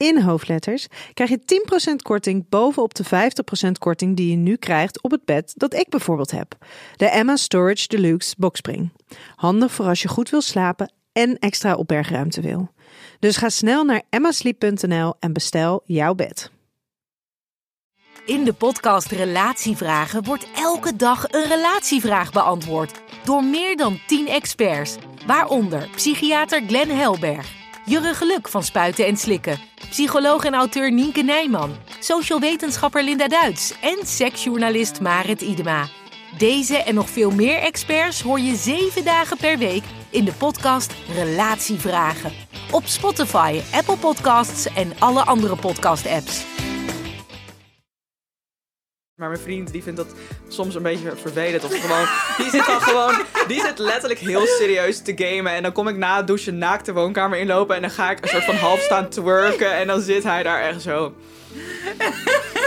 in hoofdletters krijg je 10% korting bovenop de 50% korting die je nu krijgt op het bed dat ik bijvoorbeeld heb. De Emma Storage Deluxe Boxspring. Handig voor als je goed wil slapen en extra opbergruimte wil. Dus ga snel naar emmasleep.nl en bestel jouw bed. In de podcast Relatievragen wordt elke dag een relatievraag beantwoord door meer dan 10 experts, waaronder psychiater Glenn Helberg, Jurre Geluk van Spuiten en Slikken, psycholoog en auteur Nienke Nijman, social wetenschapper Linda Duits en seksjournalist Marit Idema. Deze en nog veel meer experts hoor je zeven dagen per week in de podcast Relatievragen. Op Spotify, Apple Podcasts en alle andere podcast-apps. Maar mijn vriend die vindt dat soms een beetje vervelend. Of gewoon, die zit dan gewoon, die zit letterlijk heel serieus te gamen. En dan kom ik na het douchen naakt de woonkamer inlopen. En dan ga ik een soort van half staan twerken. En dan zit hij daar echt zo.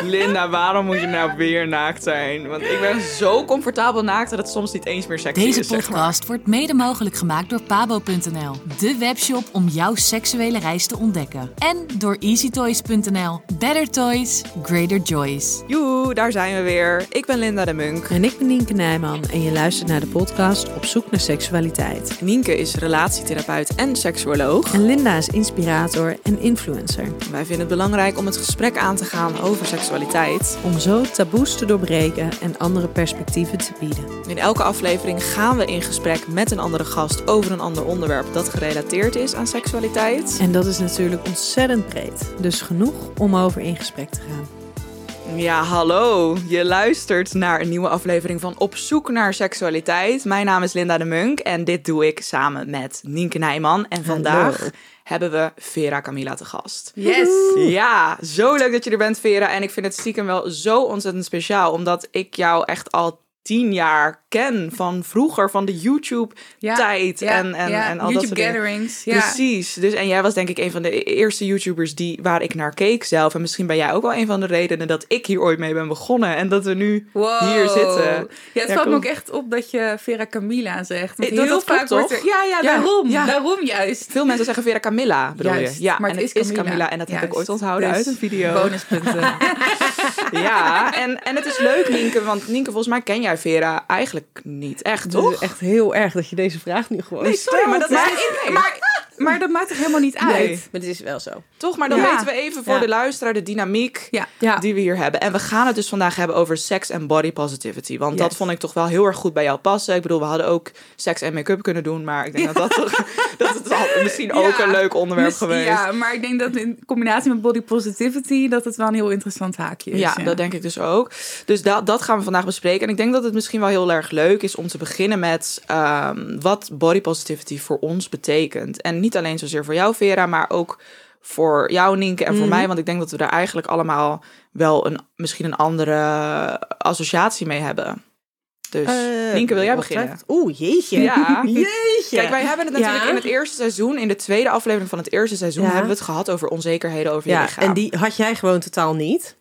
Linda, waarom moet je nou weer naakt zijn? Want ik ben zo comfortabel naakt dat het soms niet eens meer sexy Deze is. zeg maar. podcast wordt mede mogelijk gemaakt door pabo.nl, de webshop om jouw seksuele reis te ontdekken. En door easytoys.nl. Better toys, greater joys. Joe, daar zijn we weer. Ik ben Linda de Munk. En ik ben Nienke Nijman en je luistert naar de podcast Op zoek naar seksualiteit. Nienke is relatietherapeut en seksuoloog. En Linda is inspirator en influencer. Wij vinden het belangrijk om het gesprek aan te gaan over seksualiteit. Om zo taboes te doorbreken en andere perspectieven te bieden. In elke aflevering gaan we in gesprek met een andere gast over een ander onderwerp dat gerelateerd is aan seksualiteit. En dat is natuurlijk ontzettend breed. Dus genoeg om over in gesprek te gaan. Ja, hallo. Je luistert naar een nieuwe aflevering van Op zoek naar seksualiteit. Mijn naam is Linda de Munk en dit doe ik samen met Nienke Nijman. En vandaag Hallo. Hebben we Vera Camilla te gast. Yes. Ja, zo leuk dat je er bent, Vera. En ik vind het stiekem wel zo ontzettend speciaal, omdat ik jou echt al tien jaar ken van vroeger, van de YouTube-tijd Ja, en, en, ja, en al dat YouTube soort dingen. gatherings. Ja. Precies. Dus, en jij was denk ik een van de eerste YouTubers die, waar ik naar keek zelf. En misschien ben jij ook wel een van de redenen dat ik hier ooit mee ben begonnen. En dat we nu Wow. hier zitten. Ja, het valt me ook echt op dat je Vera Camilla zegt. Want Eh, dat- heel dat vaak wordt er... Ja, ja, daarom. ja. Daarom juist. Veel mensen zeggen Vera Camilla, bedoel Juist, je? Ja, maar en het is Camilla. En dat heb ik ooit onthouden Dus uit een video. Bonuspunten. Ja, en, en het is leuk, Nienke. Want Nienke, volgens mij ken jij Vera eigenlijk niet echt, Het toch? is echt heel erg dat je deze vraag nu gewoon Nee, sorry, maar dat stelt. maakt niet uit. maar, maar dat maakt toch helemaal niet uit? Nee. Maar het is wel zo. Toch? Maar dan Ja. weten we even voor Ja. de luisteraar de dynamiek Ja. Ja. die we hier hebben. En we gaan het dus vandaag hebben over sex en body positivity. Want dat vond ik toch wel heel erg goed bij jou passen. Ik bedoel, we hadden ook seks en make-up kunnen doen. Maar ik denk dat dat, toch, dat het al- misschien ook een leuk onderwerp geweest. Ja, maar ik denk dat in combinatie met body positivity... dat het wel een heel interessant haakje is. Ja, dat denk ik dus ook. Dus dat, dat gaan we vandaag bespreken. En ik denk dat het misschien wel heel erg leuk is om te beginnen met ehm, wat body positivity voor ons betekent. En niet alleen zozeer voor jou, Vera, maar ook voor jou, Nienke, en voor mij. Want ik denk dat we daar eigenlijk allemaal wel een, misschien een andere associatie mee hebben. Dus Nienke, wil jij beginnen? Oeh, jeetje. Ja. Jeetje. Kijk, wij hebben het natuurlijk Ja. in het eerste seizoen, in de tweede aflevering van het eerste seizoen, Ja. hebben we het gehad over onzekerheden over je Ja, lichaam. en die had jij gewoon totaal niet.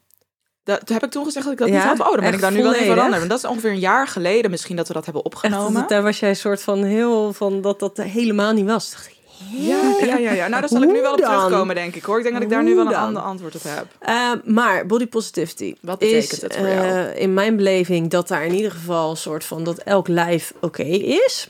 Dat heb ik toen gezegd dat ik dat Ja, niet had. Oh, dan ben ik daar nu wel in veranderd. Want dat is ongeveer een jaar geleden misschien dat we dat hebben opgenomen. daar was jij een soort van heel van dat dat helemaal niet was. Dacht ja, ja, ja, ja. Nou, daar zal ik nu wel op dan? terugkomen, denk ik hoor. Ik denk dat ik daar nu wel een ander antwoord op heb. Eh, maar body positivity. Wat betekent is, het voor jou? eh, in mijn beleving dat daar in ieder geval een soort van dat elk lijf oké is.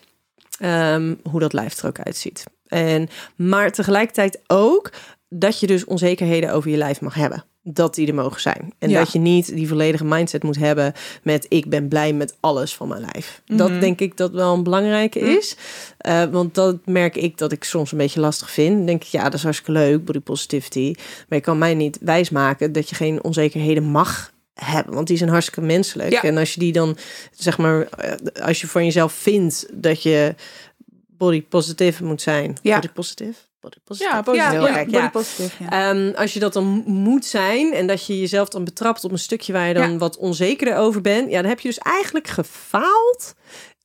Ehm, hoe dat lijf er ook uitziet. En, maar tegelijkertijd ook dat je dus onzekerheden over je lijf mag hebben. Dat die er mogen zijn. En Ja. dat je niet die volledige mindset moet hebben met ik ben blij met alles van mijn lijf. Mhm. Dat denk ik dat wel een belangrijke is. Eh, want dat merk ik dat ik soms een beetje lastig vind. Dan denk ik, ja, dat is hartstikke leuk, body positivity. Maar je kan mij niet wijsmaken dat je geen onzekerheden mag hebben. Want die zijn hartstikke menselijk. Ja. En als je die dan, zeg maar, eh, als je van jezelf vindt dat je body positive moet zijn. Ja. Body positive? Body positive. Ja, positief. Heel ja, erg, body ja. positive, ja. Ehm, als je dat dan moet zijn en dat je jezelf dan betrapt op een stukje waar je dan Ja. wat onzekerder over bent, ja, dan heb je dus eigenlijk gefaald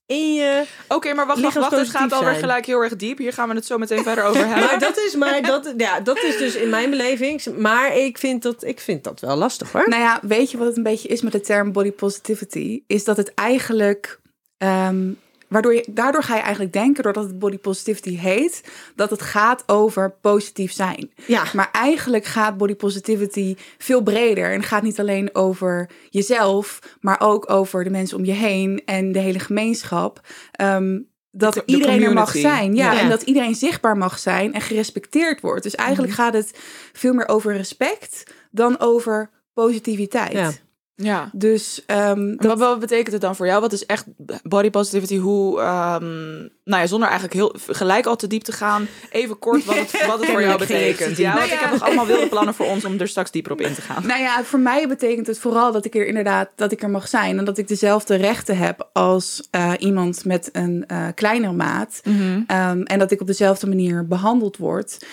in je. Oké, maar wacht, wacht, wacht. Het gaat alweer zijn. gelijk heel erg diep. Hier gaan we het zo meteen verder over hebben. Maar dat is maar dat, ja, dat is dus in mijn beleving. Maar ik vind dat, ik vind dat wel lastig hoor. Nou ja, weet je wat het een beetje is met de term body positivity? Is dat het eigenlijk. ehm, waardoor je, daardoor ga je eigenlijk denken, doordat het body positivity heet, dat het gaat over positief zijn. Ja. Maar eigenlijk gaat body positivity veel breder. En gaat niet alleen over jezelf, maar ook over de mensen om je heen en de hele gemeenschap. Ehm, dat De- de iedereen er mag zijn. Ja, Ja. en dat iedereen zichtbaar mag zijn en gerespecteerd wordt. Dus eigenlijk Mhm. gaat het veel meer over respect dan over positiviteit. Ja. Ja. Dus ehm, Wat, wat betekent het dan voor jou? Wat is echt body positivity? Hoe, ehm, nou ja, zonder eigenlijk heel gelijk al te diep te gaan, even kort wat het, wat het voor jou ik te betekent. Ja, want Nou ik ja. heb nog allemaal wilde plannen voor ons om er straks dieper op in te gaan. Nou ja, voor mij betekent het vooral dat ik er inderdaad dat ik er mag zijn en dat ik dezelfde rechten heb als eh, iemand met een eh kleinere maat Ehm, en dat ik op dezelfde manier behandeld word.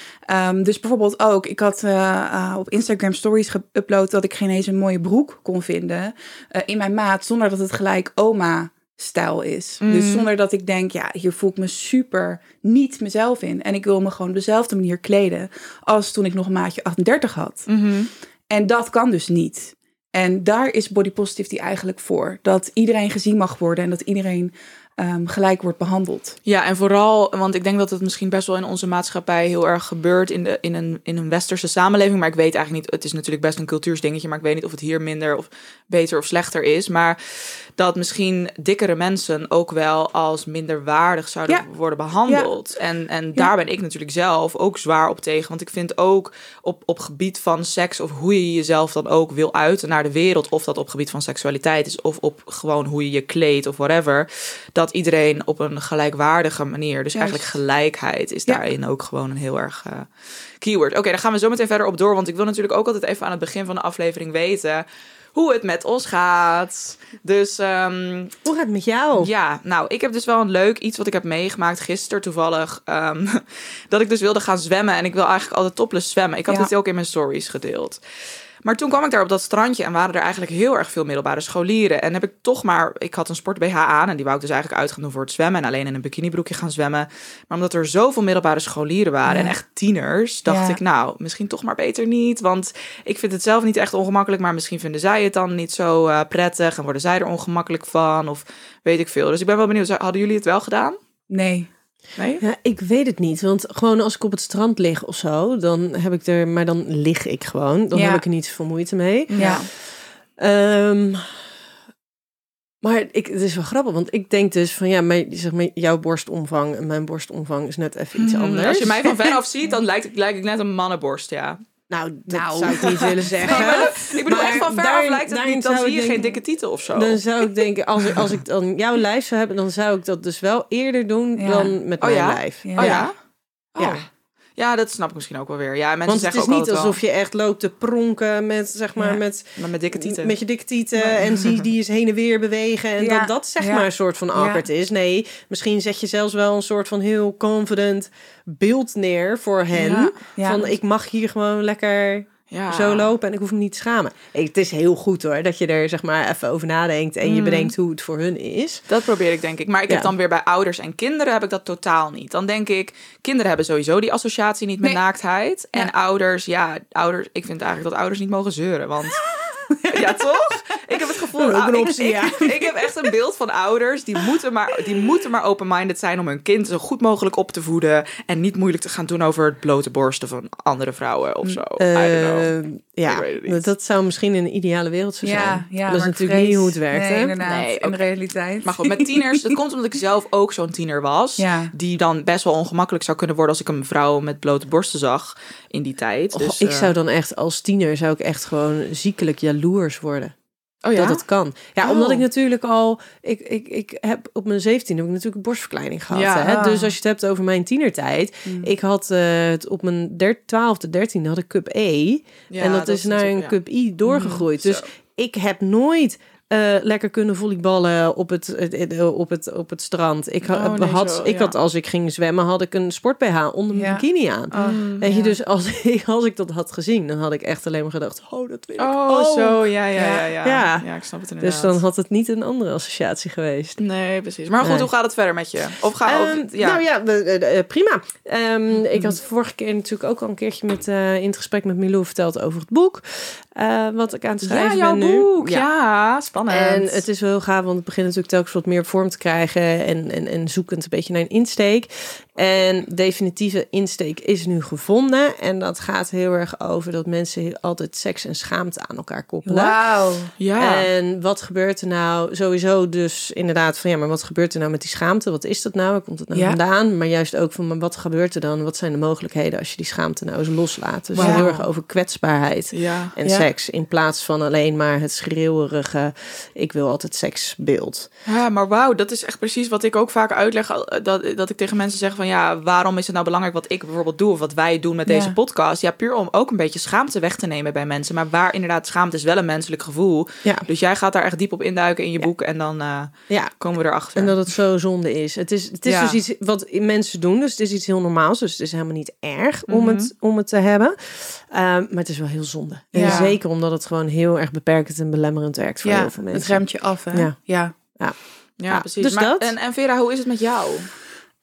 Dus bijvoorbeeld ook, ik had eh, op Instagram stories geüpload dat ik geen eens een mooie broek kon vinden eh, in mijn maat zonder dat het gelijk oma stijl is. Dus zonder dat ik denk, ja, hier voel ik me super niet mezelf in. En ik wil me gewoon op dezelfde manier kleden als toen ik nog een maatje 38 had. En dat kan dus niet. En daar is body positivity eigenlijk voor. Dat iedereen gezien mag worden en dat iedereen ehm, gelijk wordt behandeld. Ja, en vooral, want ik denk dat het misschien best wel in onze maatschappij heel erg gebeurt in, de, in, een, in een westerse samenleving. Maar ik weet eigenlijk niet, het is natuurlijk best een cultuursdingetje, maar ik weet niet of het hier minder of beter of slechter is. Maar dat misschien dikkere mensen ook wel als minder waardig zouden Ja. worden behandeld. En, en daar ben ik natuurlijk zelf ook zwaar op tegen. Want ik vind ook op, op gebied van seks of hoe je jezelf dan ook wil uiten naar de wereld. Of dat op gebied van seksualiteit is of op gewoon hoe je je kleedt of whatever. Dat iedereen op een gelijkwaardige manier, dus Juist. eigenlijk gelijkheid is daarin ook gewoon een heel erg eh, keyword. Oké, daar gaan we zo meteen verder op door. Want ik wil natuurlijk ook altijd even aan het begin van de aflevering weten hoe het met ons gaat. Dus ehm, Hoe gaat het met jou? ja, nou, ik heb dus wel een leuk iets wat ik heb meegemaakt gisteren toevallig. ehm, dat ik dus wilde gaan zwemmen en ik wil eigenlijk altijd topless zwemmen. Ik had Ja. het ook in mijn stories gedeeld. Maar toen kwam ik daar op dat strandje en waren er eigenlijk heel erg veel middelbare scholieren. En heb ik toch maar, ik had een sport BH aan en die wou ik dus eigenlijk uit gaan doen voor het zwemmen. En alleen in een bikinibroekje gaan zwemmen. Maar omdat er zoveel middelbare scholieren waren Ja. en echt tieners, dacht Ja. ik nou, misschien toch maar beter niet. Want ik vind het zelf niet echt ongemakkelijk, maar misschien vinden zij het dan niet zo eh, prettig. En worden zij er ongemakkelijk van of weet ik veel. Dus ik ben wel benieuwd, hadden jullie het wel gedaan? Nee. Nee? Ja, ik weet het niet. Want gewoon als ik op het strand lig of zo, dan heb ik er, maar dan lig ik gewoon. Dan Ja. heb ik er niet zoveel moeite mee. Ja. Ehm, maar ik, het is wel grappig, want ik denk dus van ja, maar, zeg maar jouw borstomvang en mijn borstomvang is net even iets anders. Mm, Als je mij van ver af ziet, dan lijkt ik, lijk ik net een mannenborst, ja. Nou, dat Nou. zou ik niet willen zeggen. Ik bedoel, Maar echt van ver daarin- af lijkt het niet, dan zie je geen dikke titel of zo. Dan zou ik denken, als, ik- als ik dan jouw lijf zou hebben, dan zou ik dat dus wel eerder doen Ja. dan met Oh mijn ja? lijf. Ja. Oh ja? Oh. Ja. Ja, dat snap ik misschien ook wel weer. Ja, mensen Want het is ook niet alsof je echt loopt te pronken met, zeg maar, Ja. met, maar met dikke tieten. met je dikke tieten en zie die eens heen en weer bewegen en Ja. dat dat zeg maar een soort van awkward is. Nee, misschien zet je zelfs wel een soort van heel confident beeld neer voor hen. Van ik mag hier gewoon lekker ja. zo lopen en ik hoef me niet te schamen. Het is heel goed hoor, dat je er zeg maar even over nadenkt en je Mm. bedenkt hoe het voor hun is. Dat probeer ik denk ik. Maar ik heb dan weer bij ouders en kinderen heb ik dat totaal niet. Dan denk ik, kinderen hebben sowieso die associatie niet met Nee. naaktheid. En Ja. ouders, ja, ouders, ik vind eigenlijk dat ouders niet mogen zeuren. Want ja, toch? Ik heb het gevoel... Dat optie, ik, ja. ik, heb echt een beeld van ouders... die moeten maar, die moeten maar open-minded zijn... om hun kind zo goed mogelijk op te voeden... en niet moeilijk te gaan doen over het blote borsten van andere vrouwen of zo. I don't know. Eh, Ik ja, weet het niet. dat zou misschien in een ideale wereld zo zijn. Ja, ja, dat is natuurlijk vrees- niet hoe het werkt, Nee, inderdaad. Nee, in de realiteit. Maar goed, met tieners, dat komt omdat ik zelf ook zo'n tiener was. Ja. Die dan best wel ongemakkelijk zou kunnen worden als ik een vrouw met blote borsten zag in die tijd. Dus, ik eh, zou dan echt als tiener zou ik echt gewoon ziekelijk jaloers worden. oh ja? Dat het kan. Ja, Oh. omdat ik natuurlijk al... Ik, ik, ik heb op mijn 17 heb ik natuurlijk een borstverkleining gehad. Ja. Hè? Dus als je het hebt over mijn tienertijd. Ik had eh, het op mijn der, 12e, 13e had ik cup E. Ja, en dat, is naar een cup I doorgegroeid. Mm, dus ik heb nooit... eh, lekker kunnen volleyballen op het, op het, op het strand. Ik, Oh, nee, had, zo, ik ja. had, als ik ging zwemmen, had ik een sport BH onder mijn Ja. bikini aan. Oh, Weet je, ja. dus als ik, als ik dat had gezien, dan had ik echt alleen maar gedacht, oh, dat wil ik Oh, zo, ja, ja, ja, ja. Ja. Ik snap het inderdaad. Dus dan had het niet een andere associatie geweest. Nee, precies. Maar goed, Nee. hoe gaat het verder met je? Of ga of, Ehm, ja. Nou ja, eh, eh, prima. Ehm, Ik had vorige keer natuurlijk ook al een keertje met, in het gesprek met Milou verteld over het boek. Eh, wat ik aan het ja, schrijven jouw ben nu. boek. Ja, spannend. En het is wel heel gaaf, want het begint natuurlijk telkens wat meer vorm te krijgen en, en, en zoekend een beetje naar een insteek. En definitieve insteek is nu gevonden. En dat gaat heel erg over dat mensen altijd seks en schaamte aan elkaar koppelen. Wauw. ja. En wat gebeurt er nou? Sowieso dus inderdaad van ja, maar wat gebeurt er nou met die schaamte? Wat is dat nou? Waar komt het nou Ja. vandaan? Maar juist ook van, maar wat gebeurt er dan? Wat zijn de mogelijkheden als je die schaamte nou eens loslaat? Dus heel erg over kwetsbaarheid ja. en Ja. seks. In plaats van alleen maar het schreeuwerige, ik wil altijd seksbeeld. Ja, maar wauw, dat is echt precies wat ik ook vaak uitleg. eh, Dat, dat ik tegen mensen zeg van ja, waarom is het nou belangrijk wat ik bijvoorbeeld doe of wat wij doen met Ja. deze podcast? Ja, puur om ook een beetje schaamte weg te nemen bij mensen. Maar waar inderdaad schaamte is wel een menselijk gevoel. Ja. Dus jij gaat daar echt diep op induiken in je boek en dan eh, Ja, komen we erachter. En dat het zo zonde is. Het is, het is dus iets wat mensen doen. Dus het is iets heel normaals. Dus het is helemaal niet erg om, Mhm. het, om het te hebben. Ehm, maar het is wel heel zonde. En zeker omdat het gewoon heel erg beperkend en belemmerend werkt voor Ja, heel veel mensen. het remt je af, hè? Ja. ja. ja, ja, precies. dus maar, dat. En, en Vera, hoe is het met jou?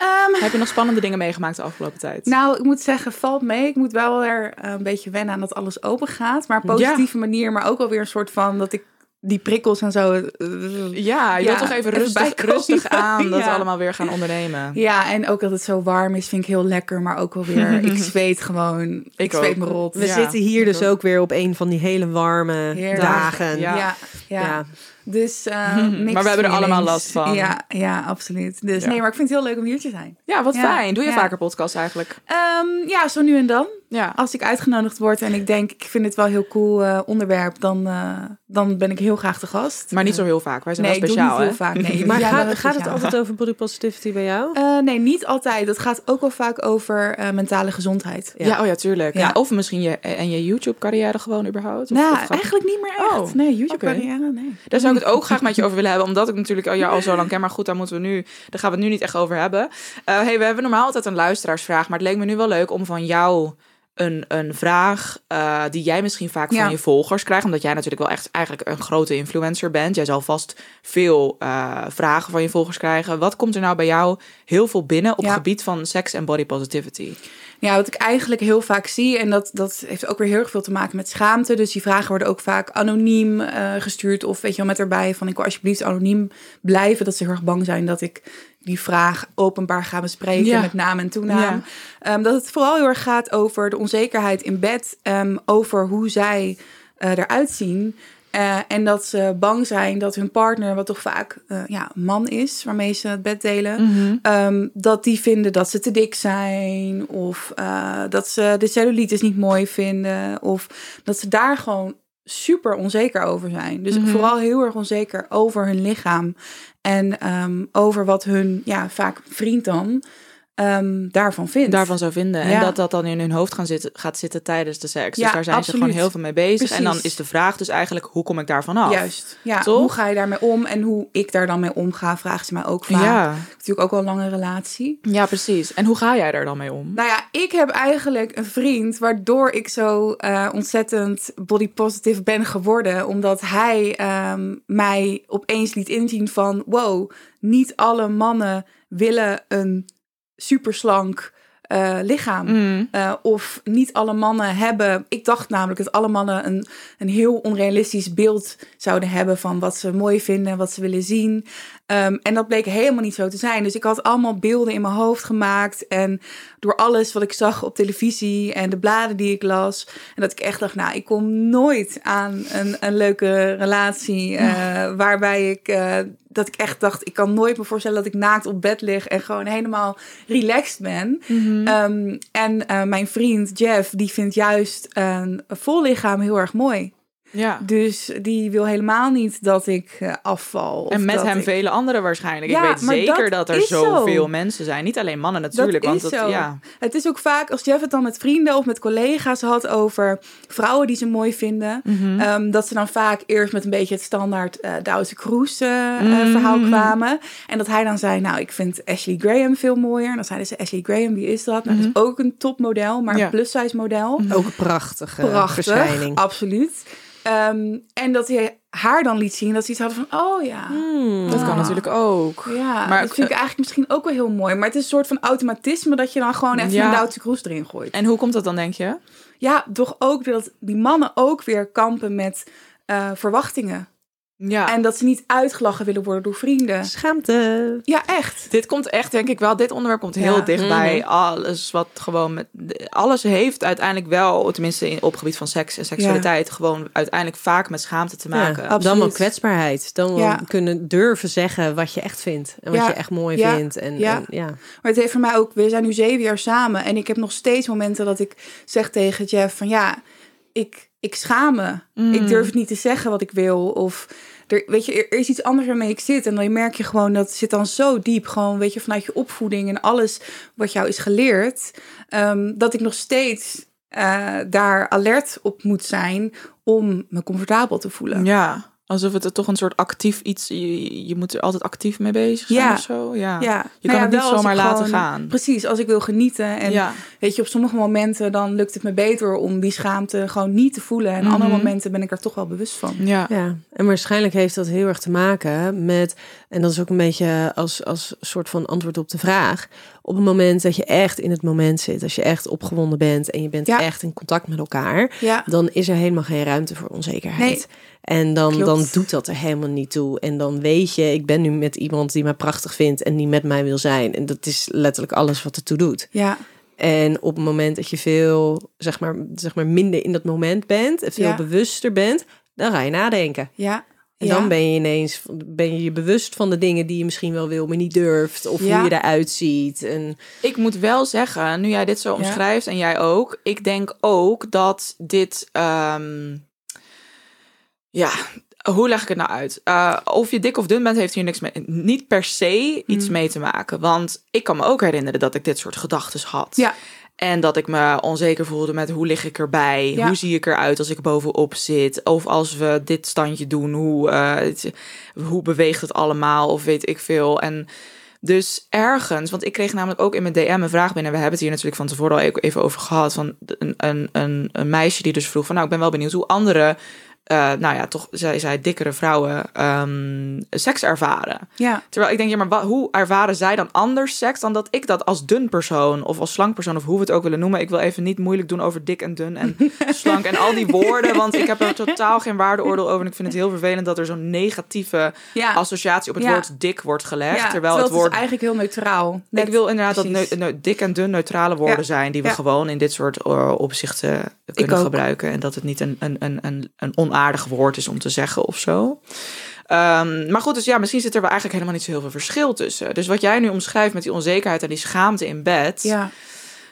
Ehm, Heb je nog spannende dingen meegemaakt de afgelopen tijd? nou, ik moet zeggen, valt mee. Ik moet wel weer eh, een beetje wennen aan dat alles open gaat. Maar op positieve manier, maar ook wel weer een soort van dat ik die prikkels en zo. eh, ja, je Ja, wilt toch even even rustig, rustig aan dat we allemaal weer gaan ondernemen. Ja, en ook dat het zo warm is, vind ik heel lekker. Maar ook wel weer, ik zweet gewoon. Ik, ook. zweet me rot. We Ja, zitten hier ik dus ook. ook weer op een van die hele warme Heerlijk. dagen. Ja. Ja, Dus, eh, Maar we hebben er allemaal last van. Ja, ja absoluut. Dus Ja. nee, maar ik vind het heel leuk om hier te zijn. Ja, wat Ja, fijn. Doe je ja. vaker podcasts eigenlijk? Ehm, ja, zo nu en dan. Ja. Als ik uitgenodigd word en ik denk, ik vind het wel een heel cool eh, onderwerp, dan, eh, dan ben ik heel graag de gast. Maar niet zo heel vaak. Wij zijn nee, wel ik doe speciaal, niet heel vaak. Nee, Maar Ja, gaat, gaat het altijd over body positivity bij jou? Eh, nee, niet altijd. Het gaat ook wel vaak over eh, mentale gezondheid. Ja. oh ja, tuurlijk. Ja. Ja. of misschien je, en je YouTube-carrière gewoon überhaupt. Of, nou, of gaat- eigenlijk niet meer echt. Oh, nee, YouTube-carrière, nee. Daar zou ik het ook graag met je over willen hebben. Omdat ik natuurlijk al jou al zo lang ken. Maar goed, daar, moeten we nu, daar gaan we het nu niet echt over hebben. Eh hey, we hebben normaal altijd een luisteraarsvraag. Maar het leek me nu wel leuk om van jou een, een vraag eh, die jij misschien vaak Ja. van je volgers krijgt. Omdat jij natuurlijk wel echt eigenlijk een grote influencer bent. Jij zal vast veel eh, vragen van je volgers krijgen. Wat komt er nou bij jou heel veel binnen op Ja. het gebied van seks en body positivity? Ja, wat ik eigenlijk heel vaak zie, en dat, dat heeft ook weer heel erg veel te maken met schaamte. Dus die vragen worden ook vaak anoniem eh, gestuurd. Of weet je wel, met erbij van ik wil alsjeblieft anoniem blijven. Dat ze heel erg bang zijn dat ik die vraag openbaar ga bespreken Ja. met naam en toenaam. Ehm, dat het vooral heel erg gaat over de onzekerheid in bed. ehm, over hoe zij eh, eruit zien. Eh, en dat ze bang zijn dat hun partner, wat toch vaak eh, ja, man is, waarmee ze het bed delen, ehm, dat die vinden dat ze te dik zijn. Of eh, dat ze de cellulitis niet mooi vinden. Of dat ze daar gewoon super onzeker over zijn. Dus vooral heel erg onzeker over hun lichaam. En ehm, over wat hun, ja, vaak vriend dan, ehm, daarvan vindt. daarvan zou vinden. En dat dat dan in hun hoofd gaan zitten, gaat zitten tijdens de seks. Dus Ja, daar zijn ze absoluut. gewoon heel veel mee bezig. En dan is de vraag dus eigenlijk, hoe kom ik daarvan af? Juist. Ja, Toch? hoe ga je daarmee om? En hoe ik daar dan mee omga, vraagt ze mij ook vaak. Ja. Natuurlijk ook wel een lange relatie. ja, precies. En hoe ga jij daar dan mee om? Nou ja, ik heb eigenlijk een vriend waardoor ik zo eh, ontzettend body positive ben geworden. Omdat hij ehm, mij opeens liet inzien van... wow, niet alle mannen willen een superslank, eh, lichaam. Mm. Eh, of niet alle mannen hebben. Ik dacht namelijk dat alle mannen een, een heel onrealistisch beeld zouden hebben van wat ze mooi vinden, wat ze willen zien. Ehm, en dat bleek helemaal niet zo te zijn. Dus ik had allemaal beelden in mijn hoofd gemaakt. En door alles wat ik zag op televisie en de bladen die ik las. En dat ik echt dacht, nou, ik kom nooit aan een, een leuke relatie. eh, Waarbij ik, eh, dat ik echt dacht, ik kan nooit me voorstellen dat ik naakt op bed lig. En gewoon helemaal relaxed ben. Ehm, en eh, mijn vriend Jeff, die vindt juist een vol lichaam heel erg mooi. Ja. Dus die wil helemaal niet dat ik eh, afval. of En met dat hem ik- vele anderen waarschijnlijk. Ja, ik weet maar zeker dat dat, er zo. zoveel mensen zijn. Niet alleen mannen natuurlijk. dat want is dat, zo. ja. Het is ook vaak als Jeff het dan met vrienden of met collega's had over vrouwen die ze mooi vinden. Mhm. ehm, dat ze dan vaak eerst met een beetje het standaard eh Douwe Kroes eh, Mhm. verhaal kwamen. En dat hij dan zei, nou ik vind Ashley Graham veel mooier. En dan zeiden ze, Ashley Graham, wie is dat? Nou, dat is ook een topmodel, maar Ja. een plus-size model. Ook een prachtige Prachtig, verschijning. absoluut. Ehm, en dat hij haar dan liet zien dat ze iets hadden van, oh ja... Dat kan natuurlijk ook. Ja, Maar, dat vind ik eigenlijk misschien ook wel heel mooi. Maar het is een soort van automatisme dat je dan gewoon even Ja. een Duitse kroes erin gooit. En hoe komt dat dan, denk je? Ja, toch ook dat die mannen ook weer kampen met eh, verwachtingen. Ja. En dat ze niet uitgelachen willen worden door vrienden. Schaamte. Ja, echt. Dit komt echt, denk ik wel, dit onderwerp komt heel Ja. dicht bij Mhm. alles wat gewoon met. Alles heeft uiteindelijk wel, tenminste in, op gebied van seks en seksualiteit, gewoon uiteindelijk vaak met schaamte te maken. Ja, absoluut. dan wel kwetsbaarheid. Dan wel kunnen durven zeggen wat je echt vindt. En wat Ja. je echt mooi Ja. vindt. En, Ja. en ja. Maar het heeft voor mij ook, we zijn nu zeven jaar samen. En ik heb nog steeds momenten dat ik zeg tegen Jeff van ja, ik, ik schaam me. Mm. Ik durf het niet te zeggen wat ik wil. Of er, weet je, er is iets anders waarmee ik zit. En dan merk je gewoon dat zit dan zo diep. Gewoon, weet je, vanuit je opvoeding en alles wat jou is geleerd. ehm, dat ik nog steeds eh, daar alert op moet zijn om me comfortabel te voelen. Ja, alsof het er toch een soort actief iets, je, je moet er altijd actief mee bezig zijn Ja. of zo. Ja. Ja, Je nou kan het niet zomaar laten gewoon- gaan. Precies, als ik wil genieten. En ja. weet je, op sommige momenten dan lukt het me beter om die schaamte gewoon niet te voelen. En Mhm. andere momenten ben ik er toch wel bewust van. Ja. Ja, en waarschijnlijk heeft dat heel erg te maken met, en dat is ook een beetje als, als soort van antwoord op de vraag, op het moment dat je echt in het moment zit, als je echt opgewonden bent en je bent Ja. echt in contact met elkaar, Ja, dan is er helemaal geen ruimte voor onzekerheid. Nee. En dan, Klopt. dan doet dat er helemaal niet toe. En dan weet je, ik ben nu met iemand die mij prachtig vindt en die met mij wil zijn. En dat is letterlijk alles wat ertoe doet. ja, En op het moment dat je veel, zeg maar, zeg maar minder in dat moment bent en veel Ja. bewuster bent, dan ga je nadenken. ja. En ja. dan ben je ineens ben je je bewust van de dingen die je misschien wel wil, maar niet durft. Of Ja. hoe je eruit ziet. En Ik moet wel zeggen, nu jij dit zo omschrijft en jij ook, ik denk ook dat dit, ehm, ja, hoe leg ik het nou uit? Uh, of je dik of dun bent, heeft hier niks mee, niet per se iets Mm. mee te maken. Want ik kan me ook herinneren dat ik dit soort gedachten had. Ja. En dat ik me onzeker voelde met hoe lig ik erbij? Ja. Hoe zie ik eruit als ik bovenop zit? Of als we dit standje doen, hoe, eh, het- hoe beweegt het allemaal? Of weet ik veel. En dus ergens, want ik kreeg namelijk ook in mijn DM een vraag binnen. We hebben het hier natuurlijk van tevoren al even over gehad. Van een, een, een, een meisje die dus vroeg van, nou, ik ben wel benieuwd hoe andere, eh, nou ja, toch, zij zei dikkere vrouwen ehm, seks ervaren. ja. Terwijl ik denk, ja, maar hoe ervaren zij dan anders seks dan dat ik dat als dun persoon of als slank persoon of hoe we het ook willen noemen. Ik wil even niet moeilijk doen over dik en dun en slank en al die woorden, want ik heb er totaal geen waardeoordeel over en ik vind het heel vervelend dat er zo'n negatieve ja. associatie op het Ja. woord dik wordt gelegd, Ja, terwijl het woord is eigenlijk heel neutraal. Net- ik wil inderdaad precies. dat dik en dun neutrale woorden zijn die we gewoon in dit soort eh, opzichten kunnen gebruiken. En dat het niet een, een, een, een, een onaardig woord is om te zeggen of zo. Ehm, maar goed, dus ja, misschien zit er wel eigenlijk helemaal niet zo heel veel verschil tussen. Dus wat jij nu omschrijft met die onzekerheid en die schaamte in bed, Ja,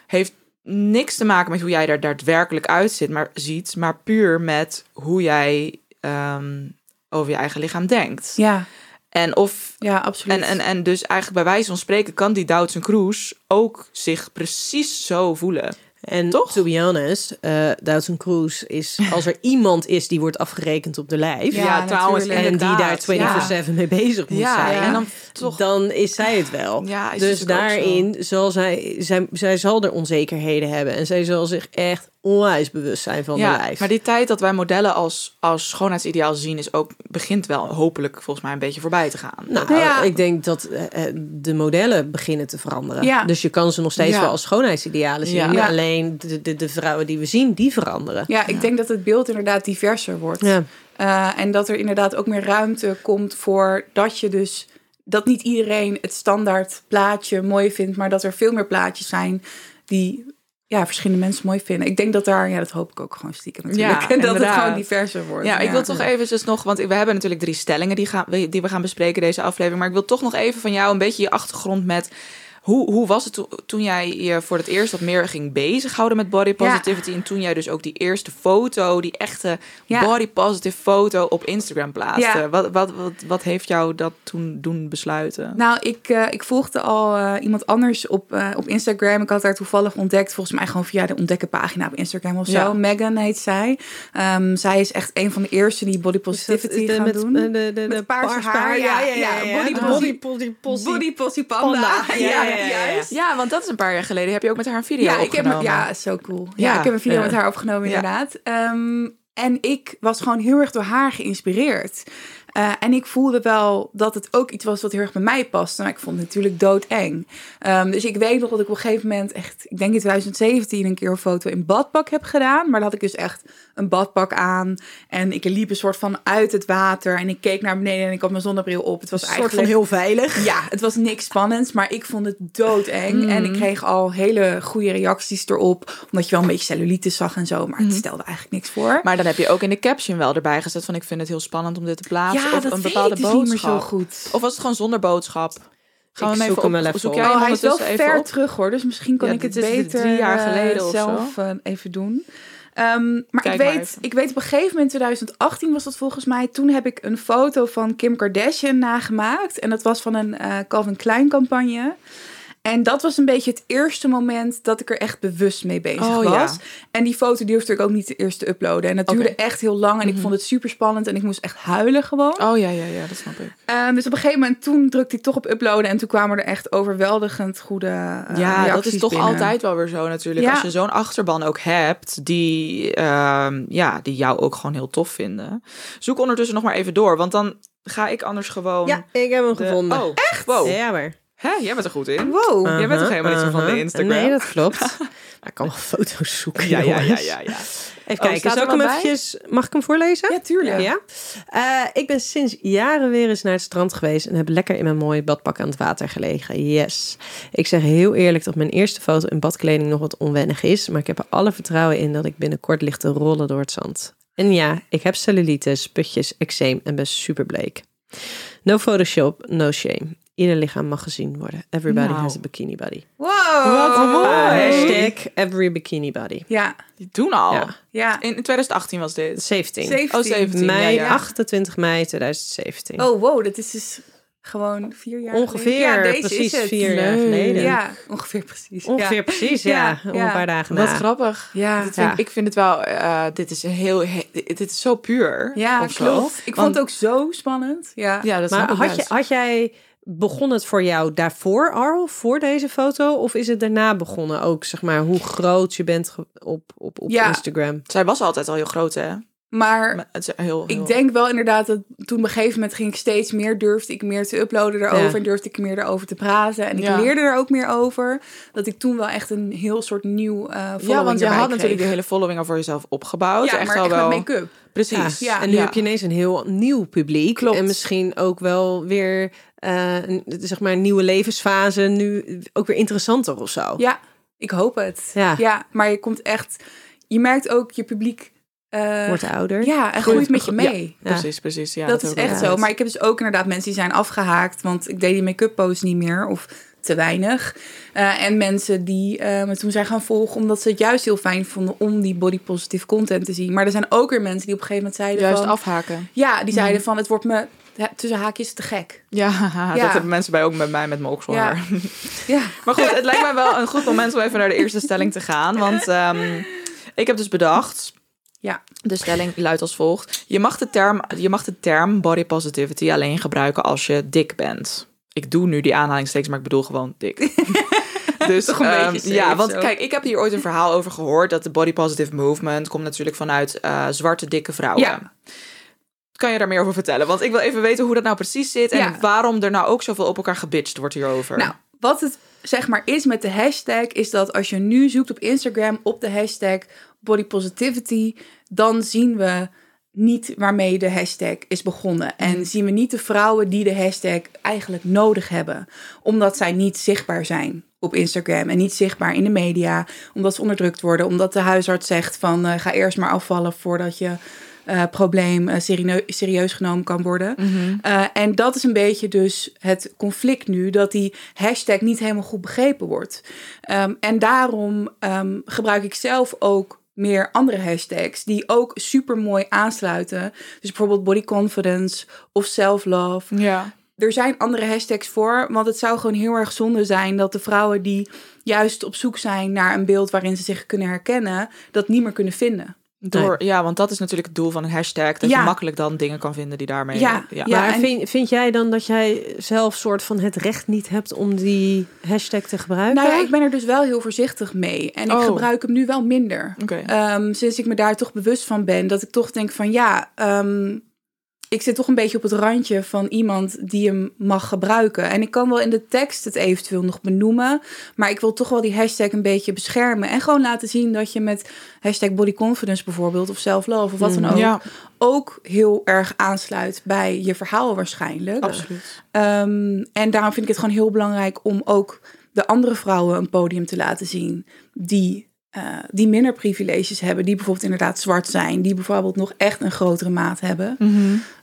heeft niks te maken met hoe jij er daadwerkelijk uitziet, maar ziet, maar puur met hoe jij ehm, over je eigen lichaam denkt. ja, En of ja, absoluut. en, en, en dus eigenlijk bij wijze van spreken kan die Doutzen Cruise ook zich precies zo voelen. En Toch? to be honest, uh, Doutzen Cruise is, als er iemand is die wordt afgerekend op de lijf. Ja, trouwens. En die daar inderdaad. 24-7 mee bezig moet Ja, zijn. en dan toch. Dan is zij het wel. Dus daarin zal zij, zij, zij zal er onzekerheden hebben. En zij zal zich echt onwijs bewust zijn van ja, de lijf. maar die tijd dat wij modellen als, als schoonheidsideaal zien, is ook, begint wel hopelijk volgens mij een beetje voorbij te gaan. Nou, ja. ik denk dat eh, eh, de modellen beginnen te veranderen. Ja. Dus je kan ze nog steeds Ja. wel als schoonheidsidealen zien. Alleen de, de, de vrouwen die we zien, die veranderen. Ja, ik denk dat het beeld inderdaad diverser wordt. Ja. Eh, en dat er inderdaad ook meer ruimte komt voor dat je dus dat niet iedereen het standaard plaatje mooi vindt, maar dat er veel meer plaatjes zijn die ja, verschillende mensen mooi vinden. Ik denk dat daar, ja, dat hoop ik ook gewoon stiekem natuurlijk. Ja, en dat het gewoon diverser wordt. Ja, ik wil toch eventjes nog, want we hebben natuurlijk drie stellingen die, gaan, die we gaan bespreken deze aflevering. Maar ik wil toch nog even van jou een beetje je achtergrond met. Hoe, hoe was het to- toen jij je voor het eerst wat meer ging bezighouden met body positivity? En toen jij dus ook die eerste foto, die echte Ja. body positive foto op Instagram plaatste. Ja. Wat, wat, wat, wat heeft jou dat toen doen besluiten? Nou, ik, eh, ik volgde al eh, iemand anders op, eh, op Instagram. Ik had haar toevallig ontdekt, volgens mij gewoon via de ontdekkenpagina op Instagram of zo. Ja. Megan heet zij. Ehm, zij is echt een van de eerste die body positivity gaan met, doen. De, de, de, paars- haar, ja, ja, ja, ja, body body Body. Panda. Ja. Juist. Ja, want dat is een paar jaar geleden. Heb je ook met haar een video Ja, ik heb, opgenomen? ja, zo cool. Ja, Ja. ik heb een video met haar opgenomen, Ja. inderdaad. Ehm, en ik was gewoon heel erg door haar geïnspireerd. Eh, en ik voelde wel dat het ook iets was wat heel erg bij mij paste. Maar ik vond het natuurlijk doodeng. Ehm, dus ik weet nog dat ik op een gegeven moment echt, ik denk in 2017, een keer een foto in badpak heb gedaan. Maar dan had ik dus echt een badpak aan. En ik liep een soort van uit het water. En ik keek naar beneden en ik had mijn zonnebril op. Het was Een soort eigenlijk van heel veilig. ja, het was niks spannends, maar ik vond het doodeng. En ik kreeg al hele goede reacties erop. Omdat je wel een beetje cellulitis zag en zo. Maar het stelde eigenlijk niks voor. Maar dan heb je ook in de caption wel erbij gezet van ik vind het heel spannend om dit te plaatsen. ja, of dat een weet bepaalde ik dus niet meer boodschap. zo goed. Of was het gewoon zonder boodschap? Gaan Ik we hem zoek even hem wel even zoek op. jij Oh, hij is wel ver op? terug hoor, dus misschien kan Ja, ik het beter drie jaar eh, geleden of zelf zo. eh, even doen. Ehm, maar Kijk ik weet, ik weet op een gegeven moment, 2018 was dat volgens mij, toen heb ik een foto van Kim Kardashian nagemaakt. En dat was van een eh, Calvin Klein campagne. En dat was een beetje het eerste moment dat ik er echt bewust mee bezig Oh, ja. was. En die foto durfde ik ook niet eerst te uploaden. En dat duurde echt heel lang en ik vond het super spannend en ik moest echt huilen gewoon. Oh ja, ja, ja, dat snap ik. Eh, dus op een gegeven moment toen drukte ik toch op uploaden en toen kwamen er echt overweldigend goede eh, ja, dat is toch binnen. altijd wel weer zo natuurlijk. Ja. Als je zo'n achterban ook hebt die, ehm, ja, die jou ook gewoon heel tof vinden. Zoek ondertussen nog maar even door, want dan ga ik anders gewoon... Ja, ik heb hem de- gevonden. Oh, echt? Wow. Ja, maar. Hè, jij bent er goed in. Wow. Jij bent toch helemaal niet zo van de Uh-huh. Instagram? Nee, dat klopt. maar ik kan wel foto's zoeken, Ja, ja, ja, ja, ja. Even Oh, kijken, zal ik er hem eventjes... Mag ik hem voorlezen? Ja, tuurlijk. Ja. Eh, ik ben sinds jaren weer eens naar het strand geweest en heb lekker in mijn mooie badpak aan het water gelegen. Yes. Ik zeg heel eerlijk dat mijn eerste foto in badkleding nog wat onwennig is, maar ik heb er alle vertrouwen in dat ik binnenkort ligt te rollen door het zand. En ja, ik heb cellulitis, putjes, eczeem en ben super bleek. No Photoshop, no shame. Ieder lichaam mag gezien worden. Everybody Nou. has a bikini body. Wow. Wat mooi. Hashtag every bikini body. Ja, Die doen al. Ja. ja. In, in 2018 was dit. 17. 17. Oh, 17. Mei, ja, ja. 28 mei 2017. Oh, wow, dat is dus gewoon vier jaar Ongeveer, geleden. Ja, deze precies is het. vier jaar geleden. Ja, ongeveer precies. Ongeveer Ja. precies, ja. Ja, Om ja. een paar dagen Wat na. grappig. Ja. Dit vind, Ja. Ik vind het wel, eh, dit is heel, he- dit is zo puur. Ja, zo. klopt. Ik Want- vond het ook zo spannend. Ja. Ja, dat Maar snap ik had, je, had jij, begon het voor jou daarvoor al, voor deze foto? Of is het daarna begonnen ook, zeg maar, hoe groot je bent op, op, op Ja. Instagram? Zij was altijd al heel groot, hè? Maar Maar Het is heel, heel... ik denk wel inderdaad dat toen op een gegeven moment ging ik steeds meer, durfde ik meer te uploaden daarover Ja. en durfde ik meer erover te praten. En ik Ja. leerde er ook meer over. Dat ik toen wel echt een heel soort nieuw eh following Ja, want je had kreeg. natuurlijk de hele following al voor jezelf opgebouwd. Ja, echt maar al echt wel. met make-up. Precies. Ja. En nu Ja. heb je ineens een heel nieuw publiek. Klopt. En misschien ook wel weer, een, zeg maar, een nieuwe levensfase. Nu ook weer interessanter of zo. Ja, ik hoop het. Ja. Ja, maar je komt echt... Je merkt ook je publiek... eh, Wordt ouder. ja, en Groeit- groeit met je mee. Ja. Precies, precies. Ja, dat is echt wel. zo. Maar ik heb dus ook inderdaad mensen die zijn afgehaakt. Want ik deed die make-up pose niet meer. Of te weinig. Eh, en mensen die eh, me toen zijn gaan volgen. Omdat ze het juist heel fijn vonden om die body positive content te zien. Maar er zijn ook weer mensen die op een gegeven moment zeiden Juist van... afhaken. Ja, die zeiden van het wordt me ja, tussen haakjes te gek. Ja, Ja. dat hebben mensen bij ook met mij met mijn okselhaar. Ja. Maar goed, het lijkt mij wel een goed moment om even naar de eerste stelling te gaan. Want ehm, ik heb dus bedacht. Ja. De stelling luidt als volgt: je mag, de term, je mag de term body positivity alleen gebruiken als je dik bent. Ik doe nu die aanhalingstekens, maar ik bedoel gewoon dik. Dus Toch een ehm, beetje ja, want zo. kijk, ik heb hier ooit een verhaal over gehoord dat de body positive movement komt natuurlijk vanuit eh, zwarte dikke vrouwen. Ja. Kan je daar meer over vertellen? Want ik wil even weten hoe dat nou precies zit en Ja. waarom er nou ook zoveel op elkaar gebitcht wordt hierover. Nou, wat het zeg maar is met de hashtag, is dat als je nu zoekt op Instagram op de hashtag body positivity, dan zien we niet waarmee de hashtag is begonnen. En zien we niet de vrouwen die de hashtag eigenlijk nodig hebben. Omdat zij niet zichtbaar zijn op Instagram en niet zichtbaar in de media. Omdat ze onderdrukt worden. Omdat de huisarts zegt van eh, ga eerst maar afvallen voordat je eh, probleem eh, serie- serieus genomen kan worden. Eh, en dat is een beetje dus het conflict nu, dat die hashtag niet helemaal goed begrepen wordt. Ehm, en daarom ehm, gebruik ik zelf ook meer andere hashtags die ook super mooi aansluiten. Dus bijvoorbeeld body confidence of self-love. ja. Er zijn andere hashtags voor, want het zou gewoon heel erg zonde zijn dat de vrouwen die juist op zoek zijn naar een beeld waarin ze zich kunnen herkennen, dat niet meer kunnen vinden. Door, ja, want dat is natuurlijk het doel van een hashtag. Dat Ja. je makkelijk dan dingen kan vinden die daarmee... Ja, ja. ja. maar en- vind, vind jij dan dat jij zelf soort van het recht niet hebt om die hashtag te gebruiken? Nou ja, ik ben er dus wel heel voorzichtig mee. En ik Oh. gebruik hem nu wel minder. Ehm, sinds ik me daar toch bewust van ben. Dat ik toch denk van ja, ehm, ik zit toch een beetje op het randje van iemand die hem mag gebruiken. En ik kan wel in de tekst het eventueel nog benoemen. Maar ik wil toch wel die hashtag een beetje beschermen. En gewoon laten zien dat je met hashtag body confidence bijvoorbeeld. Of self-love of wat dan ook. Ja, Ook heel erg aansluit bij je verhaal waarschijnlijk. absoluut. Ehm, en daarom vind ik het gewoon heel belangrijk om ook de andere vrouwen een podium te laten zien die, eh, die minder privileges hebben, die bijvoorbeeld inderdaad zwart zijn, die bijvoorbeeld nog echt een grotere maat hebben.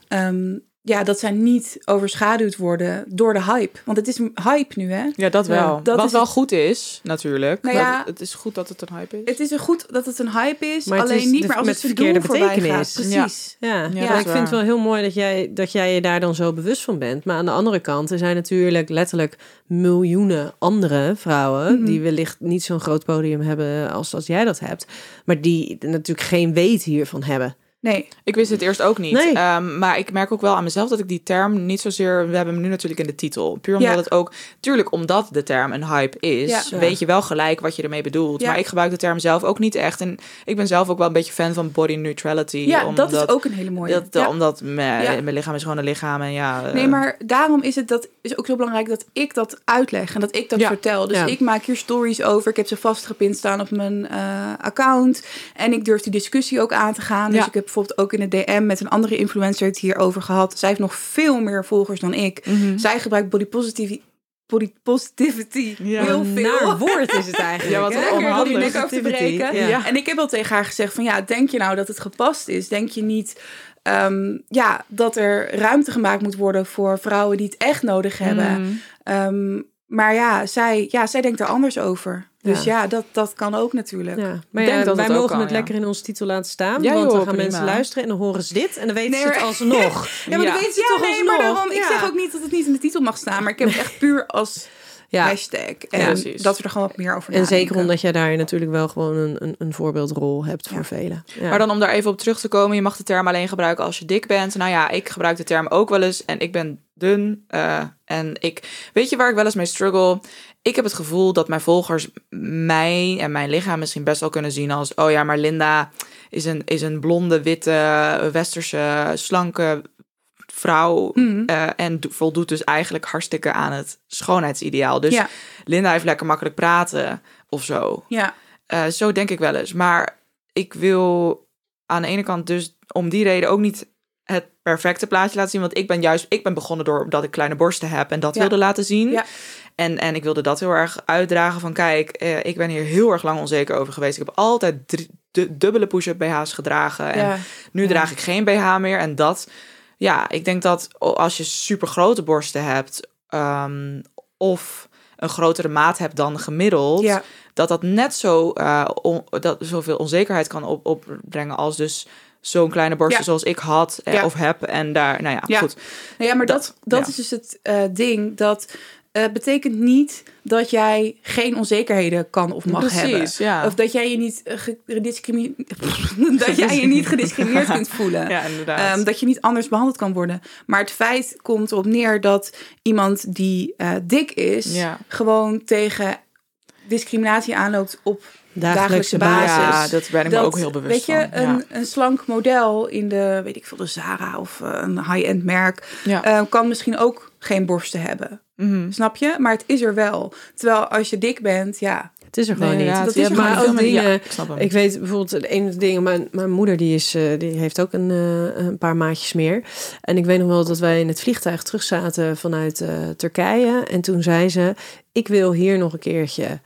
Ehm, ja, dat zij niet overschaduwd worden door de hype. Want het is een hype nu, hè? Ja, dat wel. dat Wat is wel het- goed is, natuurlijk. Nou Maar ja, het- het is goed dat het een hype is. Het is een goed dat het een hype is, Maar alleen is niet de- meer als het verkeerde betekenis. Precies. Ja, is ik vind het wel heel mooi dat jij, dat jij je daar dan zo bewust van bent. Maar aan de andere kant, er zijn natuurlijk letterlijk miljoenen andere vrouwen... Mhm. die wellicht niet zo'n groot podium hebben als, als jij dat hebt. Maar die natuurlijk geen weet hiervan hebben. Nee, Ik wist het eerst ook niet. Nee. Ehm, maar ik merk ook wel aan mezelf dat ik die term niet zozeer... We hebben hem nu natuurlijk in de titel. Puur omdat Ja. het ook... Tuurlijk, omdat de term een hype is... Ja. weet je wel gelijk wat je ermee bedoelt. Ja. Maar ik gebruik de term zelf ook niet echt. En ik ben zelf ook wel een beetje fan van body neutrality. ja, omdat, dat is ook een hele mooie. Dat, Ja. Omdat mijn, mijn lichaam is gewoon een lichaam. En ja, eh, Nee, maar daarom is het dat is ook zo belangrijk dat ik dat uitleg en dat ik dat Ja. vertel. Dus Ja. ik maak hier stories over. Ik heb ze vastgepind staan op mijn eh, account. En ik durf die discussie ook aan te gaan. Dus Ja. ik heb bijvoorbeeld ook in de DM met een andere influencer het hierover gehad. Zij heeft nog veel meer volgers dan ik. Mhm. Zij gebruikt body positivity, body positivity Ja. heel veel. naar woord is het eigenlijk. Ja, wat Lekker om die nek af te breken. Ja. Ja. En ik heb al tegen haar gezegd van ja, denk je nou dat het gepast is? Denk je niet ehm, ja, dat er ruimte gemaakt moet worden voor vrouwen die het echt nodig hebben? Mhm. Ehm, maar ja zij, ja, zij denkt er anders over. Dus Ja. ja, dat, dat kan ook natuurlijk. Ja, maar denk dat wij mogen kan, het ja. lekker in onze titel laten staan. Ja, want dan gaan prima. mensen luisteren en dan horen ze dit. En dan weten Nee, ze het alsnog. Ja, maar weet je Ja, toch nee, nee, maar alsnog. daarom, ik Ja. zeg ook niet dat het niet in de titel mag staan, maar ik heb het echt puur als Ja. hashtag. En Ja, dat we er gewoon wat meer over En zeker omdat jij daar natuurlijk wel gewoon een, een, een voorbeeldrol hebt voor velen. Ja. Maar dan om daar even op terug te komen, je mag de term alleen gebruiken als je dik bent. Nou ja, ik gebruik de term ook wel eens en ik ben dun. eh, en ik, weet je waar ik wel eens mee struggle? Ik heb het gevoel dat mijn volgers mij en mijn lichaam misschien best wel kunnen zien als, oh ja, maar Linda is een, is een blonde, witte, westerse, slanke vrouw. Mhm. eh, en do- voldoet dus eigenlijk hartstikke aan het schoonheidsideaal. Dus Ja. Linda heeft lekker makkelijk praten of zo. Ja, Eh, zo denk ik wel eens. Maar ik wil aan de ene kant dus om die reden ook niet het perfecte plaatje laten zien. Want ik ben juist, ik ben begonnen door dat ik kleine borsten heb en dat Ja. wilde laten zien. Ja. En, en ik wilde dat heel erg uitdragen van kijk, eh, ik ben hier heel erg lang onzeker over geweest. Ik heb altijd drie, du- dubbele push-up BH's gedragen. En ja. nu draag ik geen BH meer. En dat, ja, ik denk dat als je super grote borsten hebt, ehm, of een grotere maat hebt dan gemiddeld, ja. dat dat net zo eh, on- dat zoveel onzekerheid kan op, opbrengen als dus zo'n kleine borsten Ja. zoals ik had eh, Ja. of heb. En daar, nou ja, Ja. goed. Nou ja, maar dat, Dat- is dus het eh, ding. Dat eh, betekent niet dat jij geen onzekerheden kan of mag hebben. Precies, ja. Of dat jij je niet eh, gediscrimineerd, dat jij je niet gediscrimineerd kunt voelen. ja, inderdaad. Ehm, dat je niet anders behandeld kan worden. Maar het feit komt erop neer dat iemand die eh, dik is, Ja. gewoon tegen discriminatie aanloopt op Dagelijkse dagelijkse basis. Ja, dat ben ik me ook heel bewust Weet je, van. een, Ja. een slank model in de, weet ik veel, de Zara of een high-end merk, Ja. kan misschien ook geen borsten hebben. Mhm. Snap je? Maar het is er wel. Terwijl als je dik bent, ja. Het is er gewoon Nee, niet. Dat is er maar ook dingen. Ja, ik snap hem. Ik weet bijvoorbeeld de ene dingen. Mijn, mijn moeder die is, eh, die heeft ook een, eh, een paar maatjes meer. En ik weet nog wel dat wij in het vliegtuig terug zaten vanuit eh, Turkije. En toen zei ze: Ik wil hier nog een keertje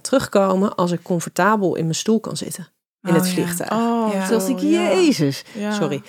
terugkomen als ik comfortabel in mijn stoel kan zitten in Oh, het ja. vliegtuig. Oh, Ja. Toen dacht ik, ja. jezus. Ja. Sorry.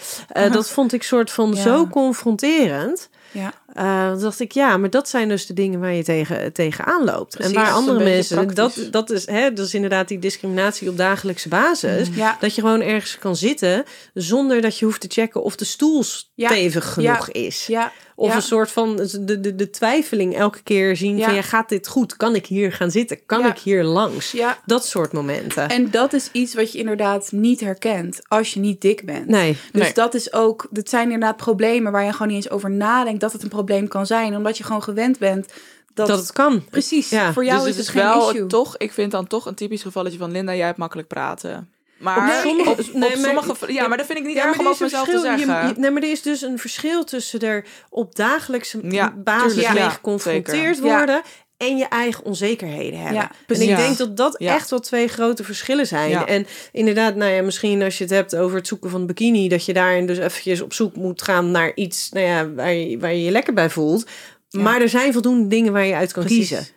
Dat vond ik soort van Ja. zo confronterend. Ja. Eh, toen dacht ik, ja, maar dat zijn dus de dingen waar je tegen, tegenaan loopt. Precies, en waar andere mensen, dat, praktisch. dat, is, hè, dat is inderdaad die discriminatie op dagelijkse basis. Ja. Dat je gewoon ergens kan zitten zonder dat je hoeft te checken of de stoel Ja. stevig genoeg Ja. is. Of een soort van de, de, de twijfeling elke keer zien van, ja, gaat dit goed? Kan ik hier gaan zitten? Kan ik hier langs? Dat soort momenten. En dat is iets wat je inderdaad niet herkent als je niet dik bent. nee. Dus Nee. dat is ook, dat zijn inderdaad problemen waar je gewoon niet eens over nadenkt dat het een probleem kan zijn. Omdat je gewoon gewend bent dat, Dat, het kan. precies, Ja. voor jou dus is het het is geen wel issue. toch, ik vind dan toch een typisch gevalletje van Linda, jij hebt makkelijk praten. Maar Op sommige- op, nee, op maar- sommige, ja, maar dat vind ik niet Ja, erg om over mezelf te verschil. Zeggen. je- nee, maar er is dus een verschil tussen er op dagelijkse Ja, basis tuurlijk. mee Ja, geconfronteerd zeker. Ja. worden en je eigen onzekerheden hebben. Ja, en ik Ja. denk dat dat Ja. echt wel twee grote verschillen zijn. Ja. En inderdaad, nou ja, misschien als je het hebt over het zoeken van een bikini, dat je daarin dus eventjes op zoek moet gaan naar iets nou ja, waar, je, waar je je lekker bij voelt. Maar er zijn voldoende dingen waar je uit kan Precies. kiezen.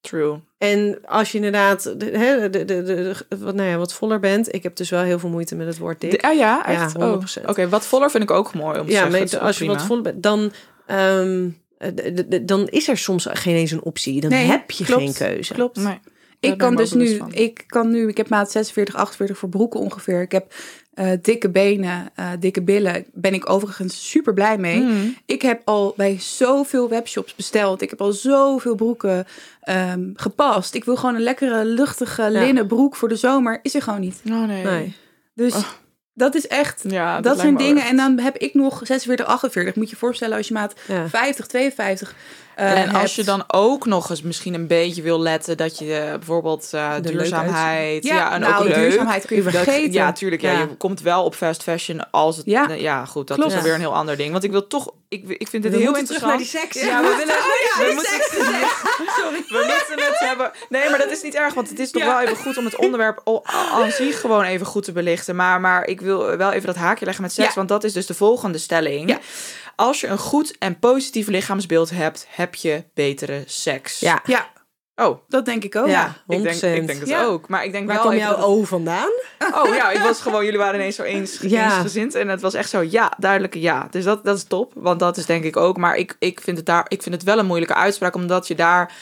True. En als je inderdaad de, hè, de, de, de, de- wat, nou ja, wat voller bent. Ik heb dus wel heel veel moeite met het woord dik. De- ah ja, echt? Ja, Oh, 100%. Oké, wat voller vind ik ook mooi om te ja, zeggen. als je wat voller bent, dan, ehm, eh, dan is er soms geen eens een optie. Dan Nee, heb je klopt, geen keuze. Klopt. Ik kan dus bewust nu, van. ik kan nu, ik heb maat 46, 48 voor broeken ongeveer. Ik heb eh, dikke benen, eh, dikke billen. Ben ik overigens super blij mee. Mm. Ik heb al bij zoveel webshops besteld. Ik heb al zoveel broeken ehm, gepast. Ik wil gewoon een lekkere, luchtige linnen broek voor de zomer. Is er gewoon niet. Oh nee. Nee. Dus Oh. Dat is echt. Ja, Dat, lijkt zijn dingen. En dan heb ik nog 46, 48. Moet je je voorstellen als je maat Ja. 50, 52. Eh, En als hebt. je dan ook nog eens misschien een beetje wil letten dat je eh, bijvoorbeeld eh, duurzaamheid. Ja, Ja, en nou, ook leuk. duurzaamheid kun je Dat- vergeten. Ja, tuurlijk. Ja. Ja. Je komt wel op fast fashion als het. Ja. Goed, dat Klopt. is alweer een heel ander ding. Want ik wil toch. Ik, ik vind het We heel terug interessant. naar die seks. Ja, we willen. we moeten, Sorry. we moeten het hebben. Nee, maar dat is niet erg, want het is toch wel even goed om het onderwerp al- aan zich gewoon even goed te belichten. Maar, maar ik wil wel even dat haakje leggen met seks, want dat is dus de volgende stelling. Als je een goed en positief lichaamsbeeld hebt, heb je betere seks. Ja. Ja, Oh, dat denk ik ook. Ja. ik denk, 100%. ik denk het Ja. ook. Maar ik denk Waar wel kwam jouw dat- O vandaan? Oh ja, ik was gewoon, jullie waren ineens zo eens, Ja. eensgezind. En het was echt zo, ja, duidelijke ja. Dus dat, dat is top, want dat is denk ik ook. Maar ik, ik, vind het daar, ik vind het wel een moeilijke uitspraak, omdat je daar...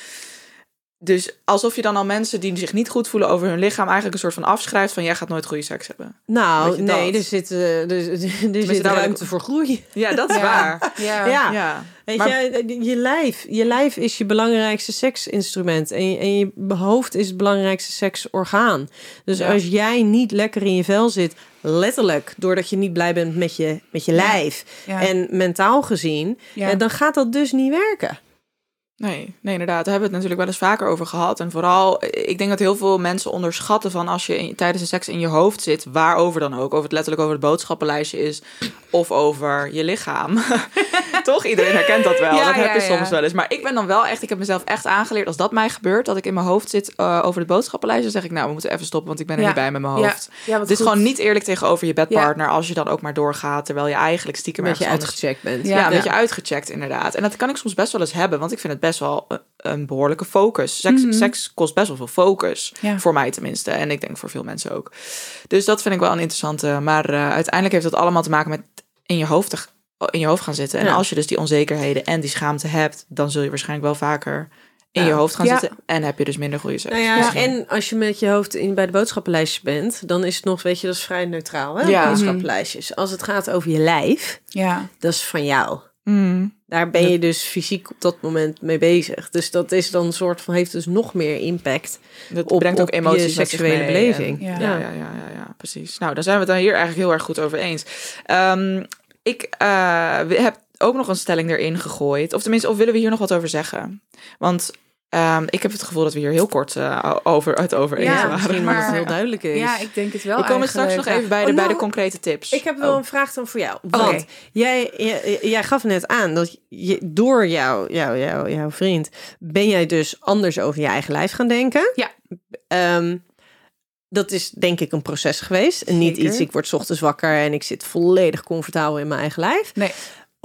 Dus alsof je dan al mensen die zich niet goed voelen over hun lichaam... eigenlijk een soort van afschrijft van... jij gaat nooit goede seks hebben. Nou, nee, dat? er zit, eh, er, er zit ruimte ik- voor groei. Ja, dat is Ja. waar. Ja. Ja. Ja. Weet Maar- je, je lijf, je lijf is je belangrijkste seksinstrument. En je, en je hoofd is het belangrijkste seksorgaan. Dus Ja. als jij niet lekker in je vel zit, letterlijk, doordat je niet blij bent met je, met je lijf. En mentaal gezien, eh, dan gaat dat dus niet werken. Nee, nee, inderdaad. Daar hebben we het natuurlijk wel eens vaker over gehad. En vooral, ik denk dat heel veel mensen onderschatten van als je in- tijdens de seks in je hoofd zit, waarover dan ook, of het letterlijk over het boodschappenlijstje is, of over je lichaam. Toch? Iedereen herkent dat wel. Ja, dat heb je ja. soms wel eens. Maar ik ben dan wel echt, ik heb mezelf echt aangeleerd, als dat mij gebeurt, dat ik in mijn hoofd zit eh, over het boodschappenlijstje, zeg ik, nou, we moeten even stoppen, want ik ben er niet bij met mijn hoofd. Het is gewoon niet eerlijk tegenover je bedpartner als je dan ook maar doorgaat, terwijl je eigenlijk stiekem Met je ergens anders uitgecheckt bent. ja, Ja. een beetje uitgecheckt inderdaad. En dat kan ik soms best wel eens hebben, want ik vind het best wel een, een behoorlijke focus. Seks, Mhm. seks kost best wel veel focus, Ja. voor mij tenminste. En ik denk voor veel mensen ook. Dus dat vind ik wel een interessante. Maar eh, uiteindelijk heeft dat allemaal te maken met in je hoofd, te, in je hoofd gaan zitten. En Ja. als je dus die onzekerheden en die schaamte hebt, dan zul je waarschijnlijk wel vaker in je hoofd gaan Ja. zitten. En heb je dus minder goede seks. Nou ja, en als je met je hoofd in, bij de boodschappenlijstjes bent, dan is het nog, weet je, dat is vrij neutraal, hè? Ja. Boodschappenlijstjes. Als het gaat over je lijf, Ja. dat is van jou. Mm. Daar ben je dus fysiek op dat moment mee bezig. Dus dat is dan een soort van, heeft dus nog meer impact. Dat Op- brengt ook op je emoties zich seksuele beleving. En- Ja. Ja, ja, ja, ja, ja, precies. Nou, daar zijn we het dan hier eigenlijk heel erg goed over eens. Ehm, ik eh, heb ook nog een stelling erin gegooid. Of tenminste, of willen we hier nog wat over zeggen? Want Ehm, ik heb het gevoel dat we hier heel kort eh, over, het over eens Ja, waren. Misschien maar- dat het heel duidelijk is. Ja, ik denk het wel We komen straks nog even bij de, Oh, bij de nou, concrete tips. Ik heb wel Oh. een vraag dan voor jou. Want jij, jij, jij gaf net aan dat je, door jou, jou, jou, jouw vriend ben jij dus anders over je eigen lijf gaan denken. Ja. Ehm, dat is denk ik een proces geweest. En niet Zeker. iets, ik word 's ochtends wakker en ik zit volledig comfortabel in mijn eigen lijf. Nee.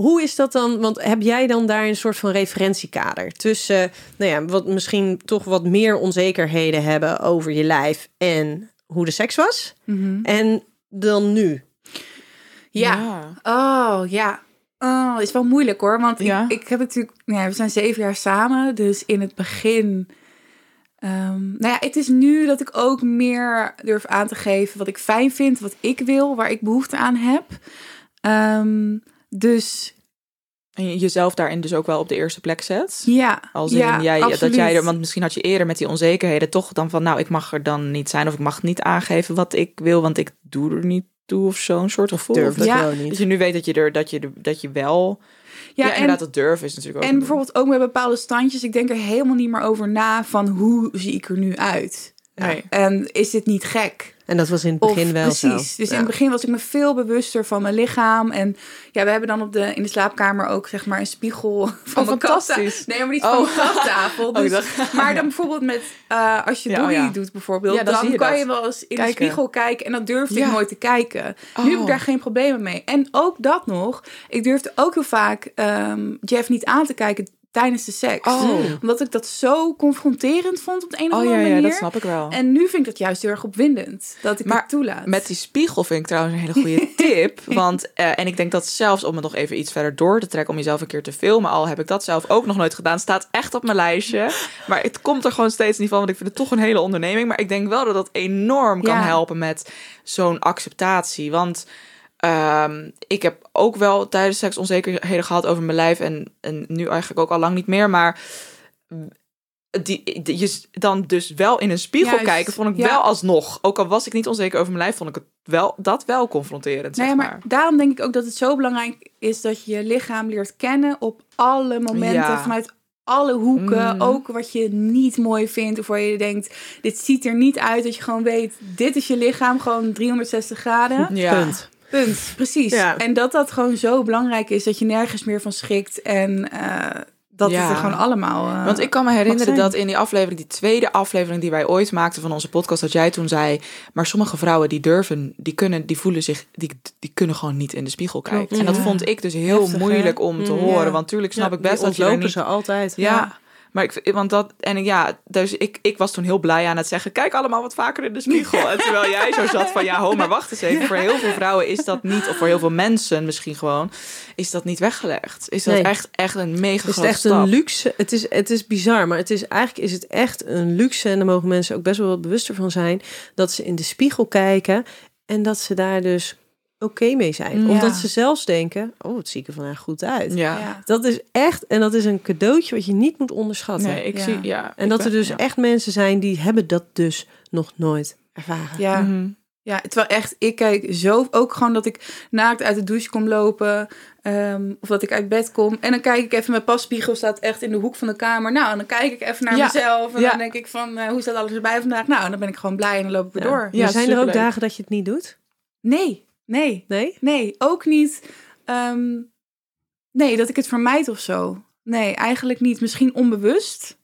Hoe is dat dan? Want heb jij dan daar een soort van referentiekader tussen, nou ja, wat misschien toch wat meer onzekerheden hebben over je lijf en hoe de seks was? Mhm. En dan nu? Ja. Oh, ja. Oh, is wel moeilijk hoor. Want Ja. ik, ik heb natuurlijk... Ja, we zijn zeven jaar samen. Dus in het begin... ehm, nou ja, het is nu dat ik ook meer durf aan te geven wat ik fijn vind, wat ik wil, waar ik behoefte aan heb. Ehm, dus En je jezelf daarin dus ook wel op de eerste plek zet. ja. Als in ja, jij, dat jij er, want misschien had je eerder met die onzekerheden toch dan van, nou, ik mag er dan niet zijn of ik mag niet aangeven wat ik wil, want ik doe er niet toe of zo'n soort gevoel. Durf Of dat Ja. dat niet. je nu weet dat je er, dat je, dat je wel, ja, Ja, en, inderdaad, dat durven is natuurlijk ook. en bijvoorbeeld ook met bepaalde standjes. Ik denk er helemaal niet meer over na van hoe zie ik er nu uit. Nee. En is dit niet gek? En dat was in het Of begin wel precies. zo. Dus Ja. in het begin was ik me veel bewuster van mijn lichaam. En ja, we hebben dan op de, in de slaapkamer ook zeg maar een spiegel van Oh, mijn fantastisch. Nee, maar niet Oh. van mijn kaptafel. Oh, Dus, maar dan bijvoorbeeld met, eh, als je Ja, doet bijvoorbeeld, Ja, dan dan, je kan dat. je wel eens in Kijken. de spiegel kijken. En dat durfde ik nooit te kijken. Nu heb ik daar geen problemen mee. En ook dat nog. Ik durfde ook heel vaak ehm, Jeff niet aan te kijken tijdens de seks. Oh. Omdat ik dat zo confronterend vond op de een of Oh andere ja, ja, manier. dat snap ik wel. En nu vind ik dat juist heel erg opwindend. Dat ik Maar het toelaat. Met die spiegel vind ik trouwens een hele goede tip. Want, eh, en ik denk dat zelfs om het nog even iets verder door te trekken, om jezelf een keer te filmen, al heb ik dat zelf ook nog nooit gedaan, staat echt op mijn lijstje. Maar het komt er gewoon steeds niet van, want ik vind het toch een hele onderneming. Maar ik denk wel dat dat enorm kan Ja. helpen met zo'n acceptatie. Want ehm, ik heb ook wel tijdens seks onzekerheden gehad over mijn lijf en, en nu eigenlijk ook al lang niet meer. Maar die, die- je dan dus wel in een spiegel Juist, kijken, vond ik ja. wel alsnog. Ook al was ik niet onzeker over mijn lijf, vond ik het wel, dat wel confronterend. Zeg Nee, maar, maar. daarom denk ik ook dat het zo belangrijk is dat je je lichaam leert kennen op alle momenten, Ja. vanuit alle hoeken. Mhm. Ook wat je niet mooi vindt of waar je denkt, dit ziet er niet uit. Dat je gewoon weet, dit is je lichaam, gewoon 360 graden. Ja. Punt. Punt, precies. Ja. En dat dat gewoon zo belangrijk is, dat je nergens meer van schrikt en eh, dat Ja. het er gewoon allemaal... eh, Want ik kan me herinneren dat in die aflevering, die tweede aflevering die wij ooit maakten van onze podcast, dat jij toen zei, maar sommige vrouwen die durven, die kunnen, die voelen zich, die, die kunnen gewoon niet in de spiegel kijken. Klopt, en dat vond ik dus heel Heftig, hè? moeilijk om te Mm, horen, ja. want tuurlijk snap Ja, ik best die dat je er ontlopen niet... ze altijd. Ja. Maar ik, want dat, en ja, dus ik, ik was toen heel blij aan het zeggen: kijk allemaal wat vaker in de spiegel. En terwijl jij zo zat van: ja, ho, maar wacht eens even. Voor heel veel vrouwen is dat niet, of voor heel veel mensen misschien gewoon, is dat niet weggelegd. Is dat Nee. echt, echt een mega Het is echt stap. een luxe. Het is, het is bizar, maar het is eigenlijk is het echt een luxe. En daar mogen mensen ook best wel wat bewuster van zijn. Dat ze in de spiegel kijken en dat ze daar dus oké mee zijn. Ja. Omdat ze zelfs denken: oh, het zie ik er vandaag goed uit. Ja. Ja. Dat is echt, en dat is een cadeautje wat je niet moet onderschatten. Nee, ik Ja. zie, ja. en ik dat ben- er dus ja. echt mensen zijn die hebben dat dus nog nooit ervaren. Ja. Mhm. Ja, terwijl echt, ik kijk zo, ook gewoon dat ik naakt uit de douche kom lopen. ehm, of dat ik uit bed kom. En dan kijk ik even, mijn passpiegel staat echt in de hoek van de kamer. Nou, en dan kijk ik even naar Ja, mezelf. En ja. dan denk ik van, eh, hoe staat alles erbij vandaag? Nou, en dan ben ik gewoon blij en dan loop ik weer Ja. door. Ja, zijn er ook dagen dat je het niet doet? Nee, nee, Nee? nee. Ook niet, ehm, nee, dat ik het vermijd of zo. Nee, eigenlijk niet. Misschien onbewust.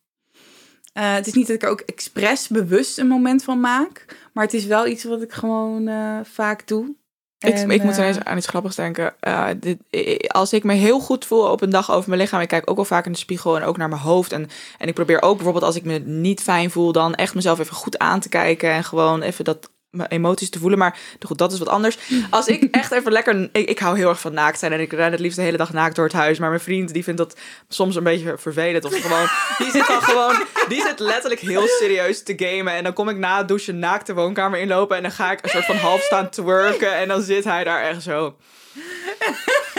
Eh, het is niet dat ik er ook expres bewust een moment van maak. Maar het is wel iets wat ik gewoon eh, vaak doe. Ik, En, ik moet eh, ineens aan iets grappigs denken. Eh, dit, eh, als ik me heel goed voel op een dag over mijn lichaam, ik kijk ook wel vaak in de spiegel en ook naar mijn hoofd. En, en ik probeer ook bijvoorbeeld als ik me niet fijn voel, dan echt mezelf even goed aan te kijken en gewoon even dat mijn emoties te voelen. Maar goed, dat is wat anders. Als ik echt even lekker... Ik, ik hou heel erg van naakt zijn en ik ren het liefst de hele dag naakt door het huis. Maar mijn vriend, die vindt dat soms een beetje vervelend. Of gewoon... Die zit dan gewoon... Die zit letterlijk heel serieus te gamen. En dan kom ik na het douchen naakt de woonkamer inlopen. En dan ga ik een soort van half staan twerken. En dan zit hij daar echt zo...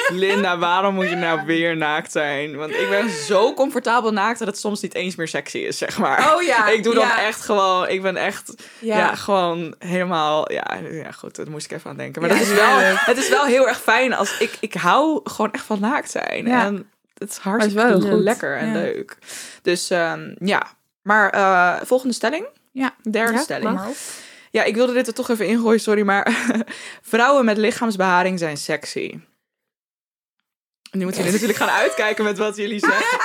Linda, waarom moet je nou weer naakt zijn? Want ik ben zo comfortabel naakt dat het soms niet eens meer sexy is, zeg maar. Oh ja, Ik doe dan ja. echt gewoon... Ik ben echt... Ja, Ja. gewoon helemaal. Ja, ja, goed, daar moest ik even aan denken. Maar dat is wel, het is wel heel erg fijn als ik, ik hou gewoon echt van naakt zijn. Ja. En het is hartstikke heel goed. lekker en leuk. Dus ehm, ja, maar eh, volgende stelling. Ja. Derde stelling. Ja, ik wilde dit er toch even ingooien, sorry, maar vrouwen met lichaamsbeharing zijn sexy. Nu moeten jullie natuurlijk gaan uitkijken met wat jullie zeggen.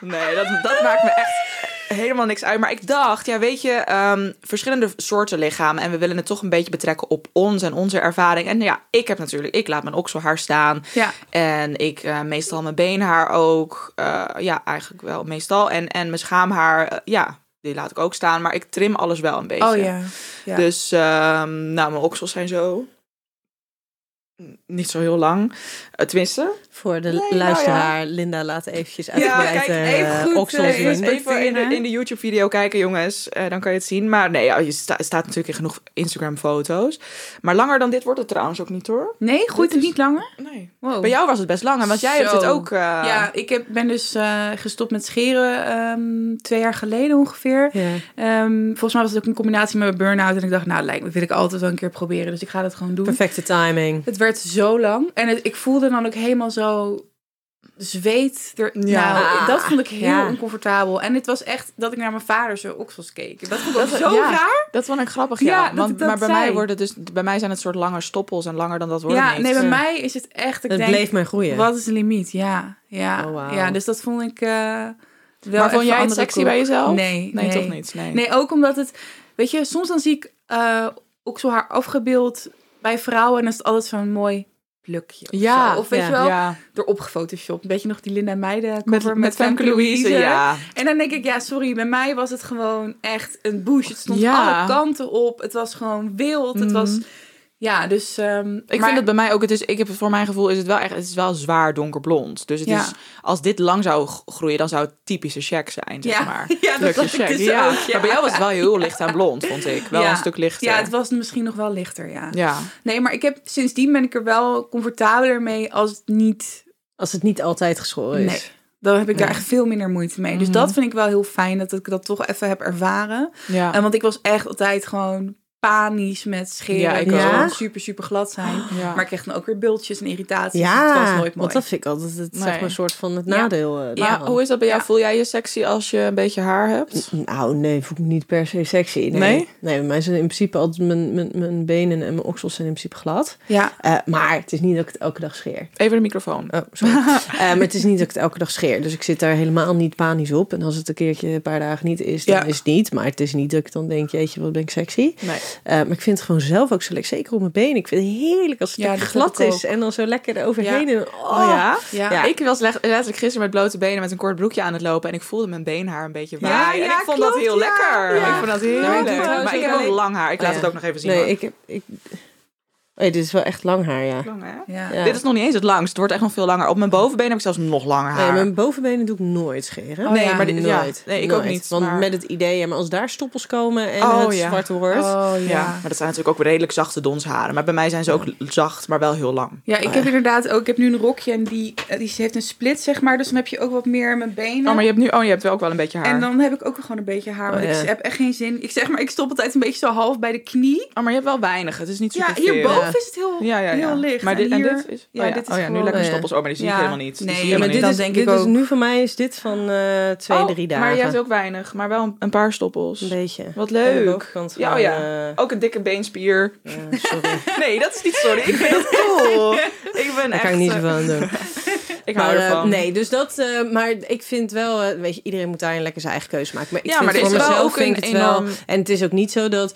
Nee, dat, dat maakt me echt helemaal niks uit. Maar ik dacht, ja, weet je, ehm, verschillende soorten lichamen. En we willen het toch een beetje betrekken op ons en onze ervaring. En ja, ik heb natuurlijk, ik laat mijn okselhaar staan. Ja. En ik eh, meestal mijn beenhaar ook. Eh, ja, eigenlijk wel meestal. En, en mijn schaamhaar, eh, ja, die laat ik ook staan. Maar ik trim alles wel een beetje. Oh ja. ja. Dus, ehm, nou, mijn oksels zijn zo. Niet zo heel lang. Uh, tenminste. Voor de Nee, nou luisteraar, Linda laat eventjes Ja, uitgebreid kijk, eh, even goed, oksels eh, zien. even- in de, in de YouTube-video kijken, jongens. Eh, dan kan je het zien. Maar nee, ja, je sta- staat natuurlijk in genoeg Instagram-foto's. Maar langer dan dit wordt het trouwens ook niet, hoor. nee, groeit het is- niet langer? Nee. Wow. Bij jou was het best lang, hè, want jij hebt het ook... eh, Ja, ik heb, ben dus eh, gestopt met scheren ehm, twee jaar geleden ongeveer. Ja. Ehm, volgens mij was het ook een combinatie met mijn burn-out. En ik dacht, nou, lijkt me, wil ik altijd wel een keer proberen. Dus ik ga dat gewoon doen. Perfecte timing. Het werd zo lang. En het, ik voelde dan ook helemaal zo zweet. Er, Ja. Nou, dat vond ik heel Ja. oncomfortabel. En het was echt dat ik naar mijn vader zo oksels keek. Dat vond ik Dat- zo ja. raar. Dat vond ik grappig, Ja, Want, dat maar bij zei. mij, worden dus, bij mij zijn het soort lange stoppels en langer dan dat wordt Ja, niet. nee, bij Eh, mij is het echt... Ik Het denk, bleef maar groeien. Wat is de limiet? Ja, ja, Oh, ja. Dus dat vond ik eh, wel Maar vond jij het sexy koek. bij jezelf? Nee, Nee, nee, toch niet? Nee. Nee, ook omdat het... Weet je, soms dan zie ik uh, okselhaar afgebeeld bij vrouwen... is het altijd zo'n mooi plukje. Of, Ja, zo. of weet ja. je wel, Ja, erop gefotoshopt. Weet je nog die Linda Meijden met, met, Femke Louise, ja. En dan denk ik, ja, sorry, bij mij was het gewoon echt een bush. Het stond Ja. alle kanten op. Het was gewoon wild. Het Mhm. was... Ja, dus... ehm, Ik maar- vind het bij mij ook, het is, ik heb, voor mijn gevoel is het wel echt, het is wel zwaar donkerblond. Dus het Ja. is, als dit lang zou groeien, dan zou het typische check zijn, zeg Ja. maar. Ja, dat Plukje dacht ik check, dus ja. ook, ja. Maar bij jou was het wel heel licht en blond, vond ik. Wel Ja. een stuk lichter. Ja, het was misschien nog wel lichter, ja. Ja. Nee, maar ik heb sindsdien ben ik er wel comfortabeler mee als het niet. Als het niet altijd geschoren is. Nee. Dan heb ik daar Ja. echt veel minder moeite mee. Dus Mhm. dat vind ik wel heel fijn dat ik dat toch even heb ervaren. Ja. En want ik was echt altijd gewoon panisch met scheren. Ja, ik gewoon super, super glad zijn. ja. Maar ik kreeg dan ook weer bultjes en irritaties. Ja, het was nooit mooi. want dat vind ik altijd het, zeg Nee. maar, een soort van het Ja. nadeel. eh, daarvan. hoe is dat bij jou? Ja. Voel jij je sexy als je een beetje haar hebt? Nou, nee, voel ik niet per se sexy. Nee, Nee? nee bij mij zijn in principe altijd mijn, mijn, mijn benen en mijn oksels zijn in principe glad. Ja, Eh, maar het is niet dat ik het elke dag scheer. Even de microfoon. Oh, sorry. Eh, maar het is niet dat ik het elke dag scheer. Dus ik zit daar helemaal niet panisch op. En als het een keertje een paar dagen niet is, dan Ja. is het niet. Maar het is niet dat ik dan denk, jeetje, wat ben ik sexy. Nee. Eh, maar ik vind het gewoon zelf ook zo lekker. Zeker op mijn benen. Ik vind het heerlijk als het Ja, glad is. En dan zo lekker eroverheen. En, oh, Oh ja? ja. Ja, ik was le- letterlijk gisteren met blote benen met een kort broekje aan het lopen. En ik voelde mijn beenhaar een beetje Ja, waaien. en ik vond dat heel lekker. Ik vond dat heel maar ik leuk. Maar ik heb ook lang haar. Ik laat Oh, het ook nog even zien. Nee, ik heb... Ik... Oh, ja, dit is wel echt lang haar, ja. Lang, hè? Ja. Ja. Dit is nog niet eens het langst. Het wordt echt nog veel langer. Op mijn bovenbeen heb ik zelfs nog langer haar. Nee, mijn bovenbenen doe ik nooit scheren. Oh, nee, ja. maar dit, ja, nooit. nee, ik ook niet. Want maar, met het idee, ja, maar als daar stoppels komen en Oh, het ja. zwart wordt... Oh, ja. ja. maar dat zijn natuurlijk ook redelijk zachte donsharen. Maar bij mij zijn ze ook zacht, maar wel heel lang. Ja, ik heb inderdaad ook. Ik heb nu een rokje en die, eh, die heeft een split, zeg maar. Dus dan heb je ook wat meer in mijn benen. Oh, maar je hebt nu, oh, je hebt wel ook wel een beetje haar. En dan heb ik ook gewoon een beetje haar. Want Oh, ja. ik heb echt geen zin. Ik zeg maar, ik stop altijd een beetje zo half bij de knie. Oh, maar je hebt wel weinig. Het is niet Ja, super hierboven Ja. is het heel, Ja, ja, ja. heel licht. Maar dit, en, hier- dit is, ja, oh ja, dit is oh ja nu lekker stoppels. Oh, maar die zie ik helemaal niet. Nee, helemaal dit, niet. is, denk ik dit is ook. nu voor mij is dit van eh, twee, Oh, drie dagen. Maar je hebt ook weinig, maar wel een, een paar stoppels. Een beetje. Wat leuk. Ja, oh ja. eh, Ook een dikke beenspier. ja, sorry. Nee, dat is niet sorry. Ik vind het cool. Ik ben Daar echt... kan ik niet eh, zoveel aan doen. Ik hou Maar, eh, nee, dus dat. eh, maar ik vind wel, eh, weet je, iedereen moet daarin lekker zijn eigen keuze maken. Maar ik Ja, vind maar voor mezelf ook vind ik het wel. En het is ook niet zo dat.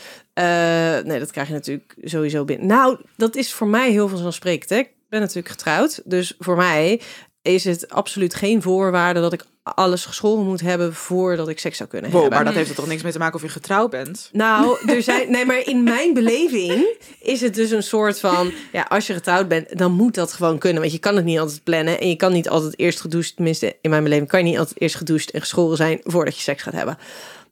nee, dat krijg je natuurlijk sowieso binnen. Nou, dat is voor mij heel vanzelfsprekend. Hè? Ik ben natuurlijk getrouwd, dus voor mij is het absoluut geen voorwaarde dat ik alles geschoren moet hebben voordat ik seks zou kunnen Wow, hebben. maar dat heeft er toch niks mee te maken of je getrouwd bent? Nou, er zijn. Nee, maar in mijn beleving is het dus een soort van. Ja, als je getrouwd bent, dan moet dat gewoon kunnen. Want je kan het niet altijd plannen. En je kan niet altijd eerst gedoucht. Tenminste, in mijn beleving kan je niet altijd eerst gedoucht en geschoren zijn voordat je seks gaat hebben.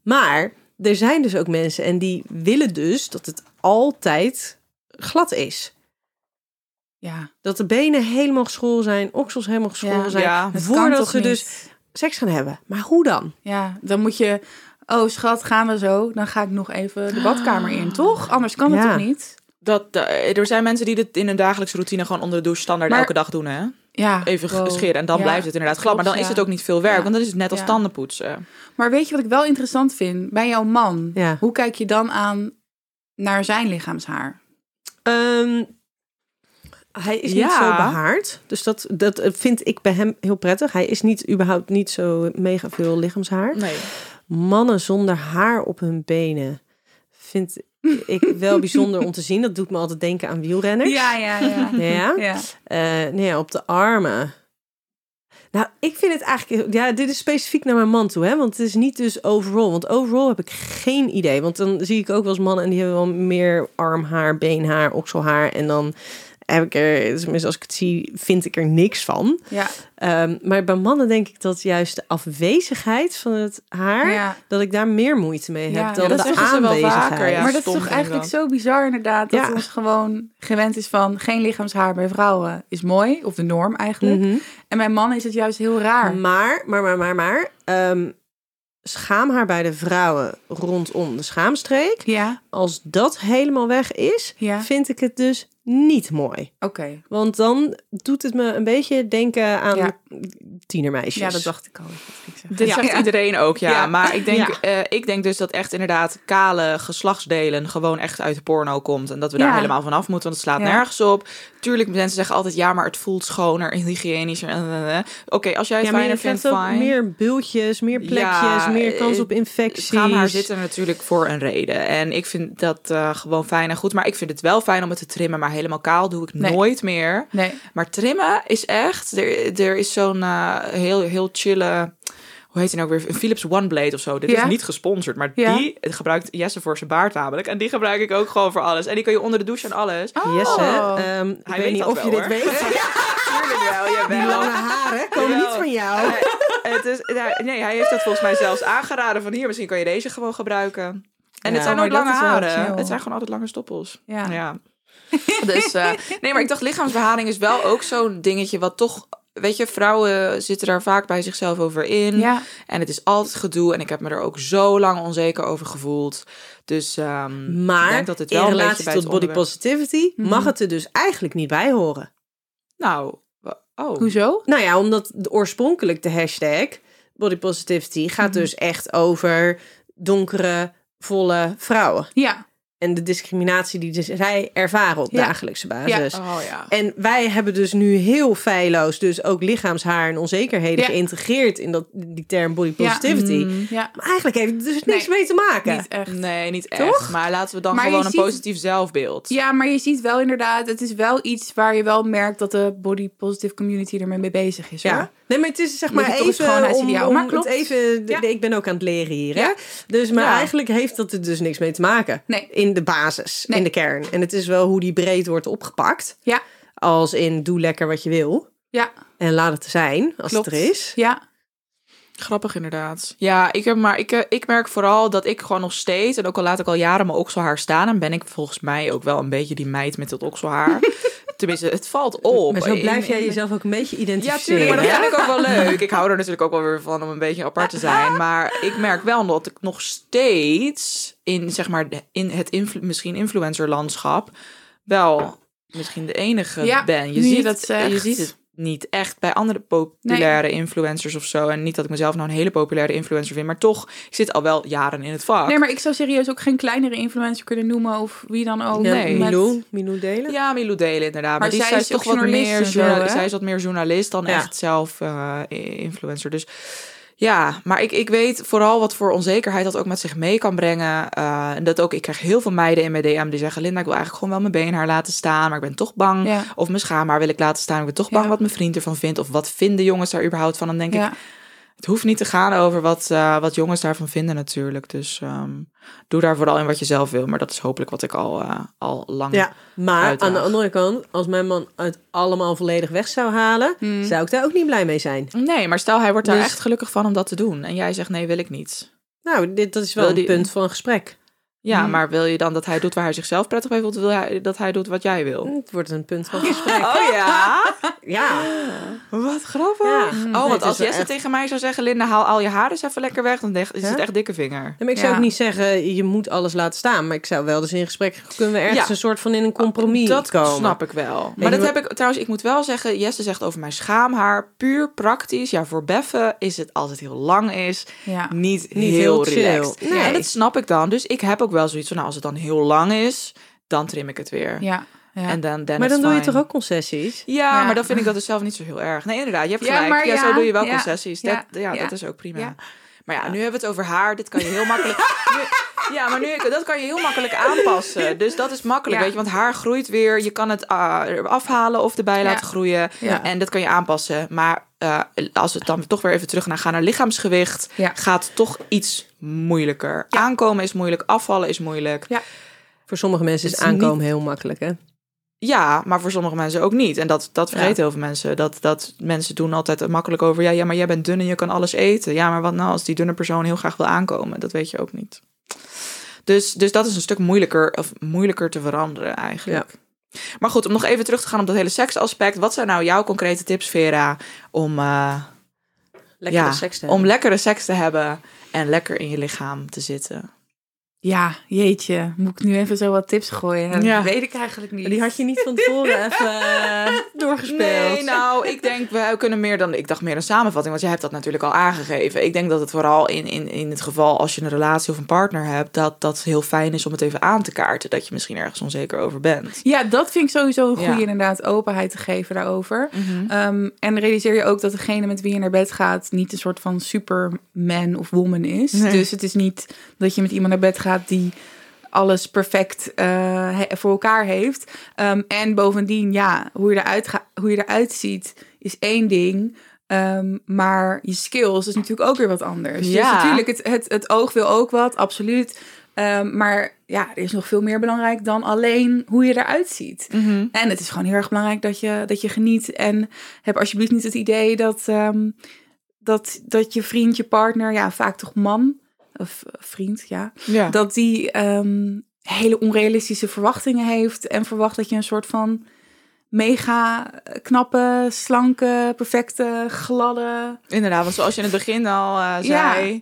Maar er zijn dus ook mensen en die willen dus dat het altijd glad is. Ja, Dat de benen helemaal geschoren zijn, oksels helemaal geschoren Ja, zijn. ja, voordat ze dus seks gaan hebben. Maar hoe dan? Ja, dan moet je... Oh, schat, gaan we zo? Dan ga ik nog even de badkamer in, toch? Anders kan het Ja. toch niet? Dat, eh, er zijn mensen die dit in hun dagelijkse routine gewoon onder de douche standaard Maar- elke dag doen, hè? Ja, even wow. scheren. En dan Ja, blijft het inderdaad glad. Maar dan is het ook niet veel werk. Ja. Want dan is het net als Ja. tandenpoetsen. Maar weet je wat ik wel interessant vind? Bij jouw man, Ja. hoe kijk je dan aan naar zijn lichaamshaar? Ehm, hij is niet Ja. zo behaard. Dus dat, dat vind ik bij hem heel prettig. Hij is niet überhaupt niet zo mega veel lichaamshaar. Nee. Mannen zonder haar op hun benen vind ik wel bijzonder om te zien. Dat doet me altijd denken aan wielrenners. Ja, ja, ja. Ja? ja. Eh, nee, op de armen. Nou, ik vind het eigenlijk... Ja, dit is specifiek naar mijn man toe, hè. Want het is niet dus overall. Want overall heb ik geen idee. Want dan zie ik ook wel eens mannen... en die hebben wel meer armhaar, beenhaar, okselhaar. En dan heb ik er... Tenminste, als ik het zie, vind ik er niks van. ja. Ehm, maar bij mannen denk ik dat juist de afwezigheid van het haar... ja. dat ik daar meer moeite mee heb Ja, dan ja, dat de aanwezigheid. vaker, ja. maar dat is toch eigenlijk zo bizar inderdaad. Dat Ja. ons gewoon gewend is van geen lichaamshaar bij vrouwen is mooi. Of de norm eigenlijk. Mhm. En bij mannen is het juist heel raar. Maar, maar, maar, maar, maar... ehm, schaamhaar bij de vrouwen rondom de schaamstreek... Ja, als dat helemaal weg is, Ja. vind ik het dus niet mooi. oké. Want dan doet het me een beetje denken aan Ja. tienermeisjes. Ja, dat dacht ik al. Dat. Dit Ja. zegt Ja. iedereen ook, ja. Ja. Maar ik denk, Ja. eh, ik denk dus dat echt inderdaad kale geslachtsdelen gewoon echt uit de porno komt. En dat we Ja. daar helemaal vanaf moeten, want het slaat Ja. nergens op. Tuurlijk, mensen zeggen altijd, ja, maar het voelt schoner en hygiënischer. en, en, en. Oké, als jij het Ja, maar je fijner vindt, ook fijn. meer bultjes, meer plekjes, Ja, meer kans eh, op infecties. Schaamhaar zit er natuurlijk voor een reden. En ik vind dat eh, gewoon fijn en goed. Maar ik vind het wel fijn om het te trimmen. Maar helemaal kaal doe ik Nee. nooit meer. Nee. Maar trimmen is echt... Er, er is zo'n eh, heel, heel chille... Hoe heet die nou weer? Een Philips One Blade of zo. Dit Ja. is niet gesponsord. Maar Ja. die gebruikt Jesse voor zijn baard namelijk. En die gebruik ik ook gewoon voor alles. En die kan je onder de douche en alles. Jesse, Oh. ehm, ik Hij weet weet niet of je dit hoor. weet. Tuurlijk wel. Die lange haren komen niet van jou. Eh, het is, ja, nee, hij heeft dat volgens mij zelfs aangeraden. Van hier, misschien kan je deze gewoon gebruiken. En Ja, het zijn ook dat lange haren. Het zijn gewoon altijd lange stoppels. Ja. Ja. Dus, eh, nee, maar ik dacht, lichaamsbeharing is wel ook zo'n dingetje wat toch... Weet je, vrouwen zitten daar vaak bij zichzelf over in. Ja. En het is altijd gedoe. En ik heb me er ook zo lang onzeker over gevoeld. Dus ehm, Maar ik denk dat het in wel een beetje relatie bij tot het body onderwerp- positivity Mhm. mag het er dus eigenlijk niet bij horen. Nou, oh. Hoezo? Nou ja, omdat de, oorspronkelijk de hashtag body positivity gaat Mhm. dus echt over donkere, volle vrouwen. Ja. En de discriminatie die dus zij ervaren op Ja. dagelijkse basis. Oh ja. En wij hebben dus nu heel feilloos dus ook lichaamshaar en onzekerheden Ja. geïntegreerd in dat, die term body Ja. positivity. Mm. Ja. Maar eigenlijk heeft het dus niks Nee, mee te maken. Niet echt. Nee, niet Toch? echt. Maar laten we dan Maar gewoon een ziet- positief zelfbeeld. Ja, maar je ziet wel inderdaad, het is wel iets waar je wel merkt dat de body positive community ermee mee bezig is. Hoor. Ja. Nee, maar het is zeg maar even om, om Maar het klopt. even... Ja. Ik ben ook aan het leren hier, hè? Ja. Dus, maar Ja. eigenlijk heeft dat er dus niks mee te maken. Nee. In de basis, Nee. in de kern. En het is wel hoe die breed wordt opgepakt. Ja. Als in, doe lekker wat je wil. Ja. En laat het zijn, als Klopt. het er is. Ja. Grappig inderdaad. Ja, ik, heb maar, ik, eh, ik merk vooral dat ik gewoon nog steeds, en ook al laat ik al jaren mijn okselhaar staan, en ben ik volgens mij ook wel een beetje die meid met dat okselhaar. Tenminste, het valt op. Maar zo blijf jij jezelf ook een beetje Ja, identificeren. tuurlijk, maar dat vind ik ook wel leuk. Ik hou er natuurlijk ook wel weer van om een beetje apart te zijn. Maar ik merk wel dat ik nog steeds in, zeg maar, in het influ- misschien influencerlandschap wel misschien de enige Ja, ben. Je ziet, dat je ziet het niet echt bij andere populaire influencers of zo. En niet dat ik mezelf nou een hele populaire influencer vind, maar toch, ik zit al wel jaren in het vak. Nee, maar ik zou serieus ook geen kleinere influencer kunnen noemen of wie dan ook. Ja, Nee. Met- Milou, Milou delen. Ja, Milou Delen inderdaad. Maar, Maar die zij zij is is toch wat meer zo, zij is wat meer journalist dan Ja. echt zelf eh, influencer. Dus ja, maar ik, ik weet vooral wat voor onzekerheid dat ook met zich mee kan brengen. Eh, en dat ook, ik krijg heel veel meiden in mijn DM die zeggen: Linda, ik wil eigenlijk gewoon wel mijn beenhaar laten staan, maar ik ben toch bang. Ja. Of mijn schaamhaar wil ik laten staan. Ik ben toch bang Ja. wat mijn vriend ervan vindt. Of wat vinden jongens daar überhaupt van? Dan denk ik. Het hoeft niet te gaan over wat, eh, wat jongens daarvan vinden natuurlijk. Dus ehm, doe daar vooral in wat je zelf wil. Maar dat is hopelijk wat ik al, eh, al lang... Ja, maar aan de andere kant, als mijn man het allemaal volledig weg zou halen, Hmm. zou ik daar ook niet blij mee zijn. Nee, maar stel hij wordt daar Dus- echt gelukkig van om dat te doen. En jij zegt nee, wil ik niet. Nou, dit dat is wel Wil een die- punt van een gesprek. Ja, maar wil je dan dat hij doet waar hij zichzelf prettig bij voelt? Of wil hij dat hij doet wat jij wil? Het wordt een punt van gesprek. Oh ja? Ja. Wat grappig. Ja. Oh, want als Jesse echt- tegen mij zou zeggen... Linda, haal al je haar eens even lekker weg. Dan is Ja? het echt dikke vinger. Ja, maar ik zou Ja. ook niet zeggen, je moet alles laten staan. Maar ik zou wel dus in gesprek kunnen we ergens Ja. een soort van in een compromis Dat komen. snap ik wel. Maar dat heb ik trouwens, ik moet wel zeggen, Jesse zegt over mijn schaamhaar, puur praktisch. Ja, voor beffen is het als het heel lang is, Ja. niet, Niet heel relaxed. Nee. En dat snap ik dan. Dus ik heb ook wel zoiets van, nou, als het dan heel lang is, dan trim ik het weer. Ja. ja. En dan, Maar dan doe je toch ook concessies? Ja, Ja. maar dan vind ik dat dus zelf niet zo heel erg. Nee, inderdaad, je hebt Ja, gelijk. maar ja, zo ja, doe je wel ja, concessies. ja, dat, ja, ja. dat is ook prima. Maar ja, nu hebben we het over haar. Dit kan je heel makkelijk... nu- ja, maar nu, dat kan je heel makkelijk aanpassen. Dus dat is makkelijk, Ja. weet je. Want haar groeit weer. Je kan het er afhalen of erbij laten groeien. Ja. En dat kan je aanpassen. Maar eh, als we dan toch weer even terug naar gaan naar lichaamsgewicht... Ja. gaat toch iets moeilijker. Aankomen is moeilijk, afvallen is moeilijk. Ja. Voor sommige mensen is Het is aankomen heel makkelijk, hè? Ja, maar voor sommige mensen ook niet. En dat, dat vergeten Ja. heel veel mensen. Dat, dat mensen doen altijd makkelijk over... Ja, ja, maar jij bent dun en je kan alles eten. Ja, maar wat nou als die dunne persoon heel graag wil aankomen? Dat weet je ook niet. Dus, dus dat is een stuk moeilijker, of moeilijker te veranderen eigenlijk. Maar goed, om nog even terug te gaan op dat hele seksaspect. Wat zijn nou jouw concrete tips, Vera, om, eh, Lekkere ja, seks te om lekkere seks te hebben en lekker in je lichaam te zitten? Ja, jeetje. Moet ik nu even zo wat tips gooien? Dat Ja. weet ik eigenlijk niet. Die had je niet van tevoren even eh, doorgespeeld. Nee, nou, ik denk, we kunnen meer dan, ik dacht meer een samenvatting, want jij hebt dat natuurlijk al aangegeven. Ik denk dat het vooral in, in, in het geval als je een relatie of een partner hebt, dat dat heel fijn is om het even aan te kaarten, dat je misschien ergens onzeker over bent. Ja, dat vind ik sowieso een goede Ja. Mhm. inderdaad, openheid te geven daarover. Ehm, en realiseer je ook dat degene met wie je naar bed gaat niet een soort van superman of woman is. Nee. Dus het is niet dat je met iemand naar bed gaat die alles perfect eh, voor elkaar heeft. Ehm, en bovendien, ja, hoe je, eruit ga- hoe je eruit ziet is één ding. Ehm, maar je skills is natuurlijk ook weer wat anders. Dus Ja. natuurlijk, het, het, het oog wil ook wat, absoluut. Ehm, maar ja, er is nog veel meer belangrijk dan alleen hoe je eruit ziet. En het is gewoon heel erg belangrijk dat je, dat je geniet. En heb alsjeblieft niet het idee dat, dat, dat je vriend, je partner, ja, vaak toch man, of vriend, ja, Ja. dat die ehm, hele onrealistische verwachtingen heeft. En verwacht dat je een soort van mega knappe, slanke, perfecte, gladde. Inderdaad, want zoals je in het begin al eh, zei. Ja,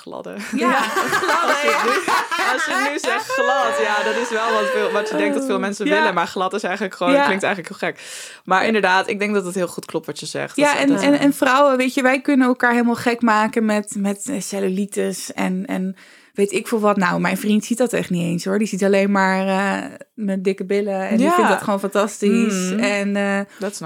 gladde. Ja, Als je, nu, als je nu zegt glad, ja, dat is wel wat, veel, wat je denkt dat veel mensen Ja. willen. Maar glad is eigenlijk gewoon, Ja. klinkt eigenlijk heel gek. Maar inderdaad, ik denk dat het heel goed klopt wat je zegt. Ja, Dat- en, dat- en, en vrouwen, weet je, wij kunnen elkaar helemaal gek maken met, met eh, cellulitis en, en weet ik veel wat. Nou, mijn vriend ziet dat echt niet eens hoor. Die ziet alleen maar eh mijn dikke billen en die Ja. vindt dat gewoon fantastisch. Mm. En eh,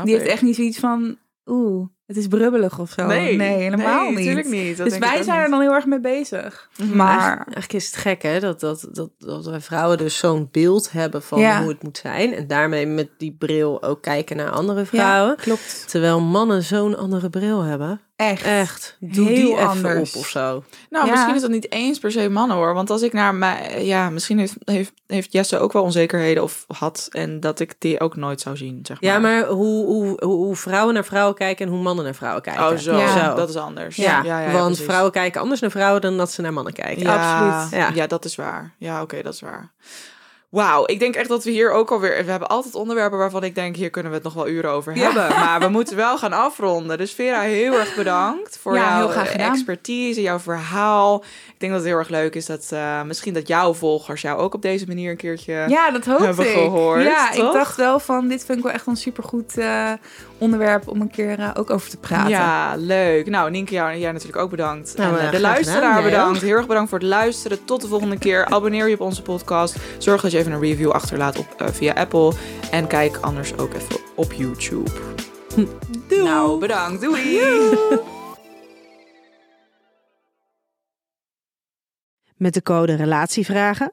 die heeft echt niet zoiets van, oeh, het is brubbelig of zo. Nee, helemaal nee, niet. natuurlijk niet. Dat dus wij zijn niet. er dan heel erg mee bezig. Mhm. Maar Eigenlijk, eigenlijk is het gek, hè? Dat, dat, dat, dat wij vrouwen dus zo'n beeld hebben van Ja. hoe het moet zijn. En daarmee met die bril ook kijken naar andere vrouwen. klopt. Terwijl mannen zo'n andere bril hebben. Echt. Echt. Doe Heel die even anders. op of zo. Nou, Ja. misschien is dat niet eens per se mannen hoor. Want als ik naar mij. Ja, misschien heeft, heeft, heeft Jesse ook wel onzekerheden of had. En dat ik die ook nooit zou zien. Zeg maar. Ja, maar hoe, hoe, hoe, vrouwen naar vrouwen kijken en hoe mannen naar vrouwen kijken. Oh, zo. Ja. Dat is anders. Ja, want precies. vrouwen kijken anders naar vrouwen dan dat ze naar mannen kijken. Ja, absoluut. Ja. Ja. dat is waar. Ja, oké, dat is waar. Wauw, ik denk echt dat we hier ook alweer... We hebben altijd onderwerpen waarvan ik denk... hier kunnen we het nog wel uren over Ja. hebben. Maar we moeten wel gaan afronden. Dus Vera, heel erg bedankt voor Ja, jouw heel graag gedaan. expertise, jouw verhaal. Ik denk dat het heel erg leuk is dat eh, misschien dat jouw volgers jou ook op deze manier een keertje... Ja, dat hoop hebben ik. gehoord, ja, toch? ik dacht wel van, dit vind ik wel echt een supergoed eh onderwerp om een keer eh, ook over te praten. Ja, leuk. Nou, Nienke, jou, jij natuurlijk ook bedankt. Nou, en eh, eh, de luisteraar gedaan. Bedankt. Heel erg bedankt voor het luisteren. Tot de volgende keer. Abonneer je op onze podcast. Zorg dat je even een review achterlaat op, via Apple. En kijk anders ook even op YouTube. Doei. Nou, bedankt. Doei. Met de code Relatievragen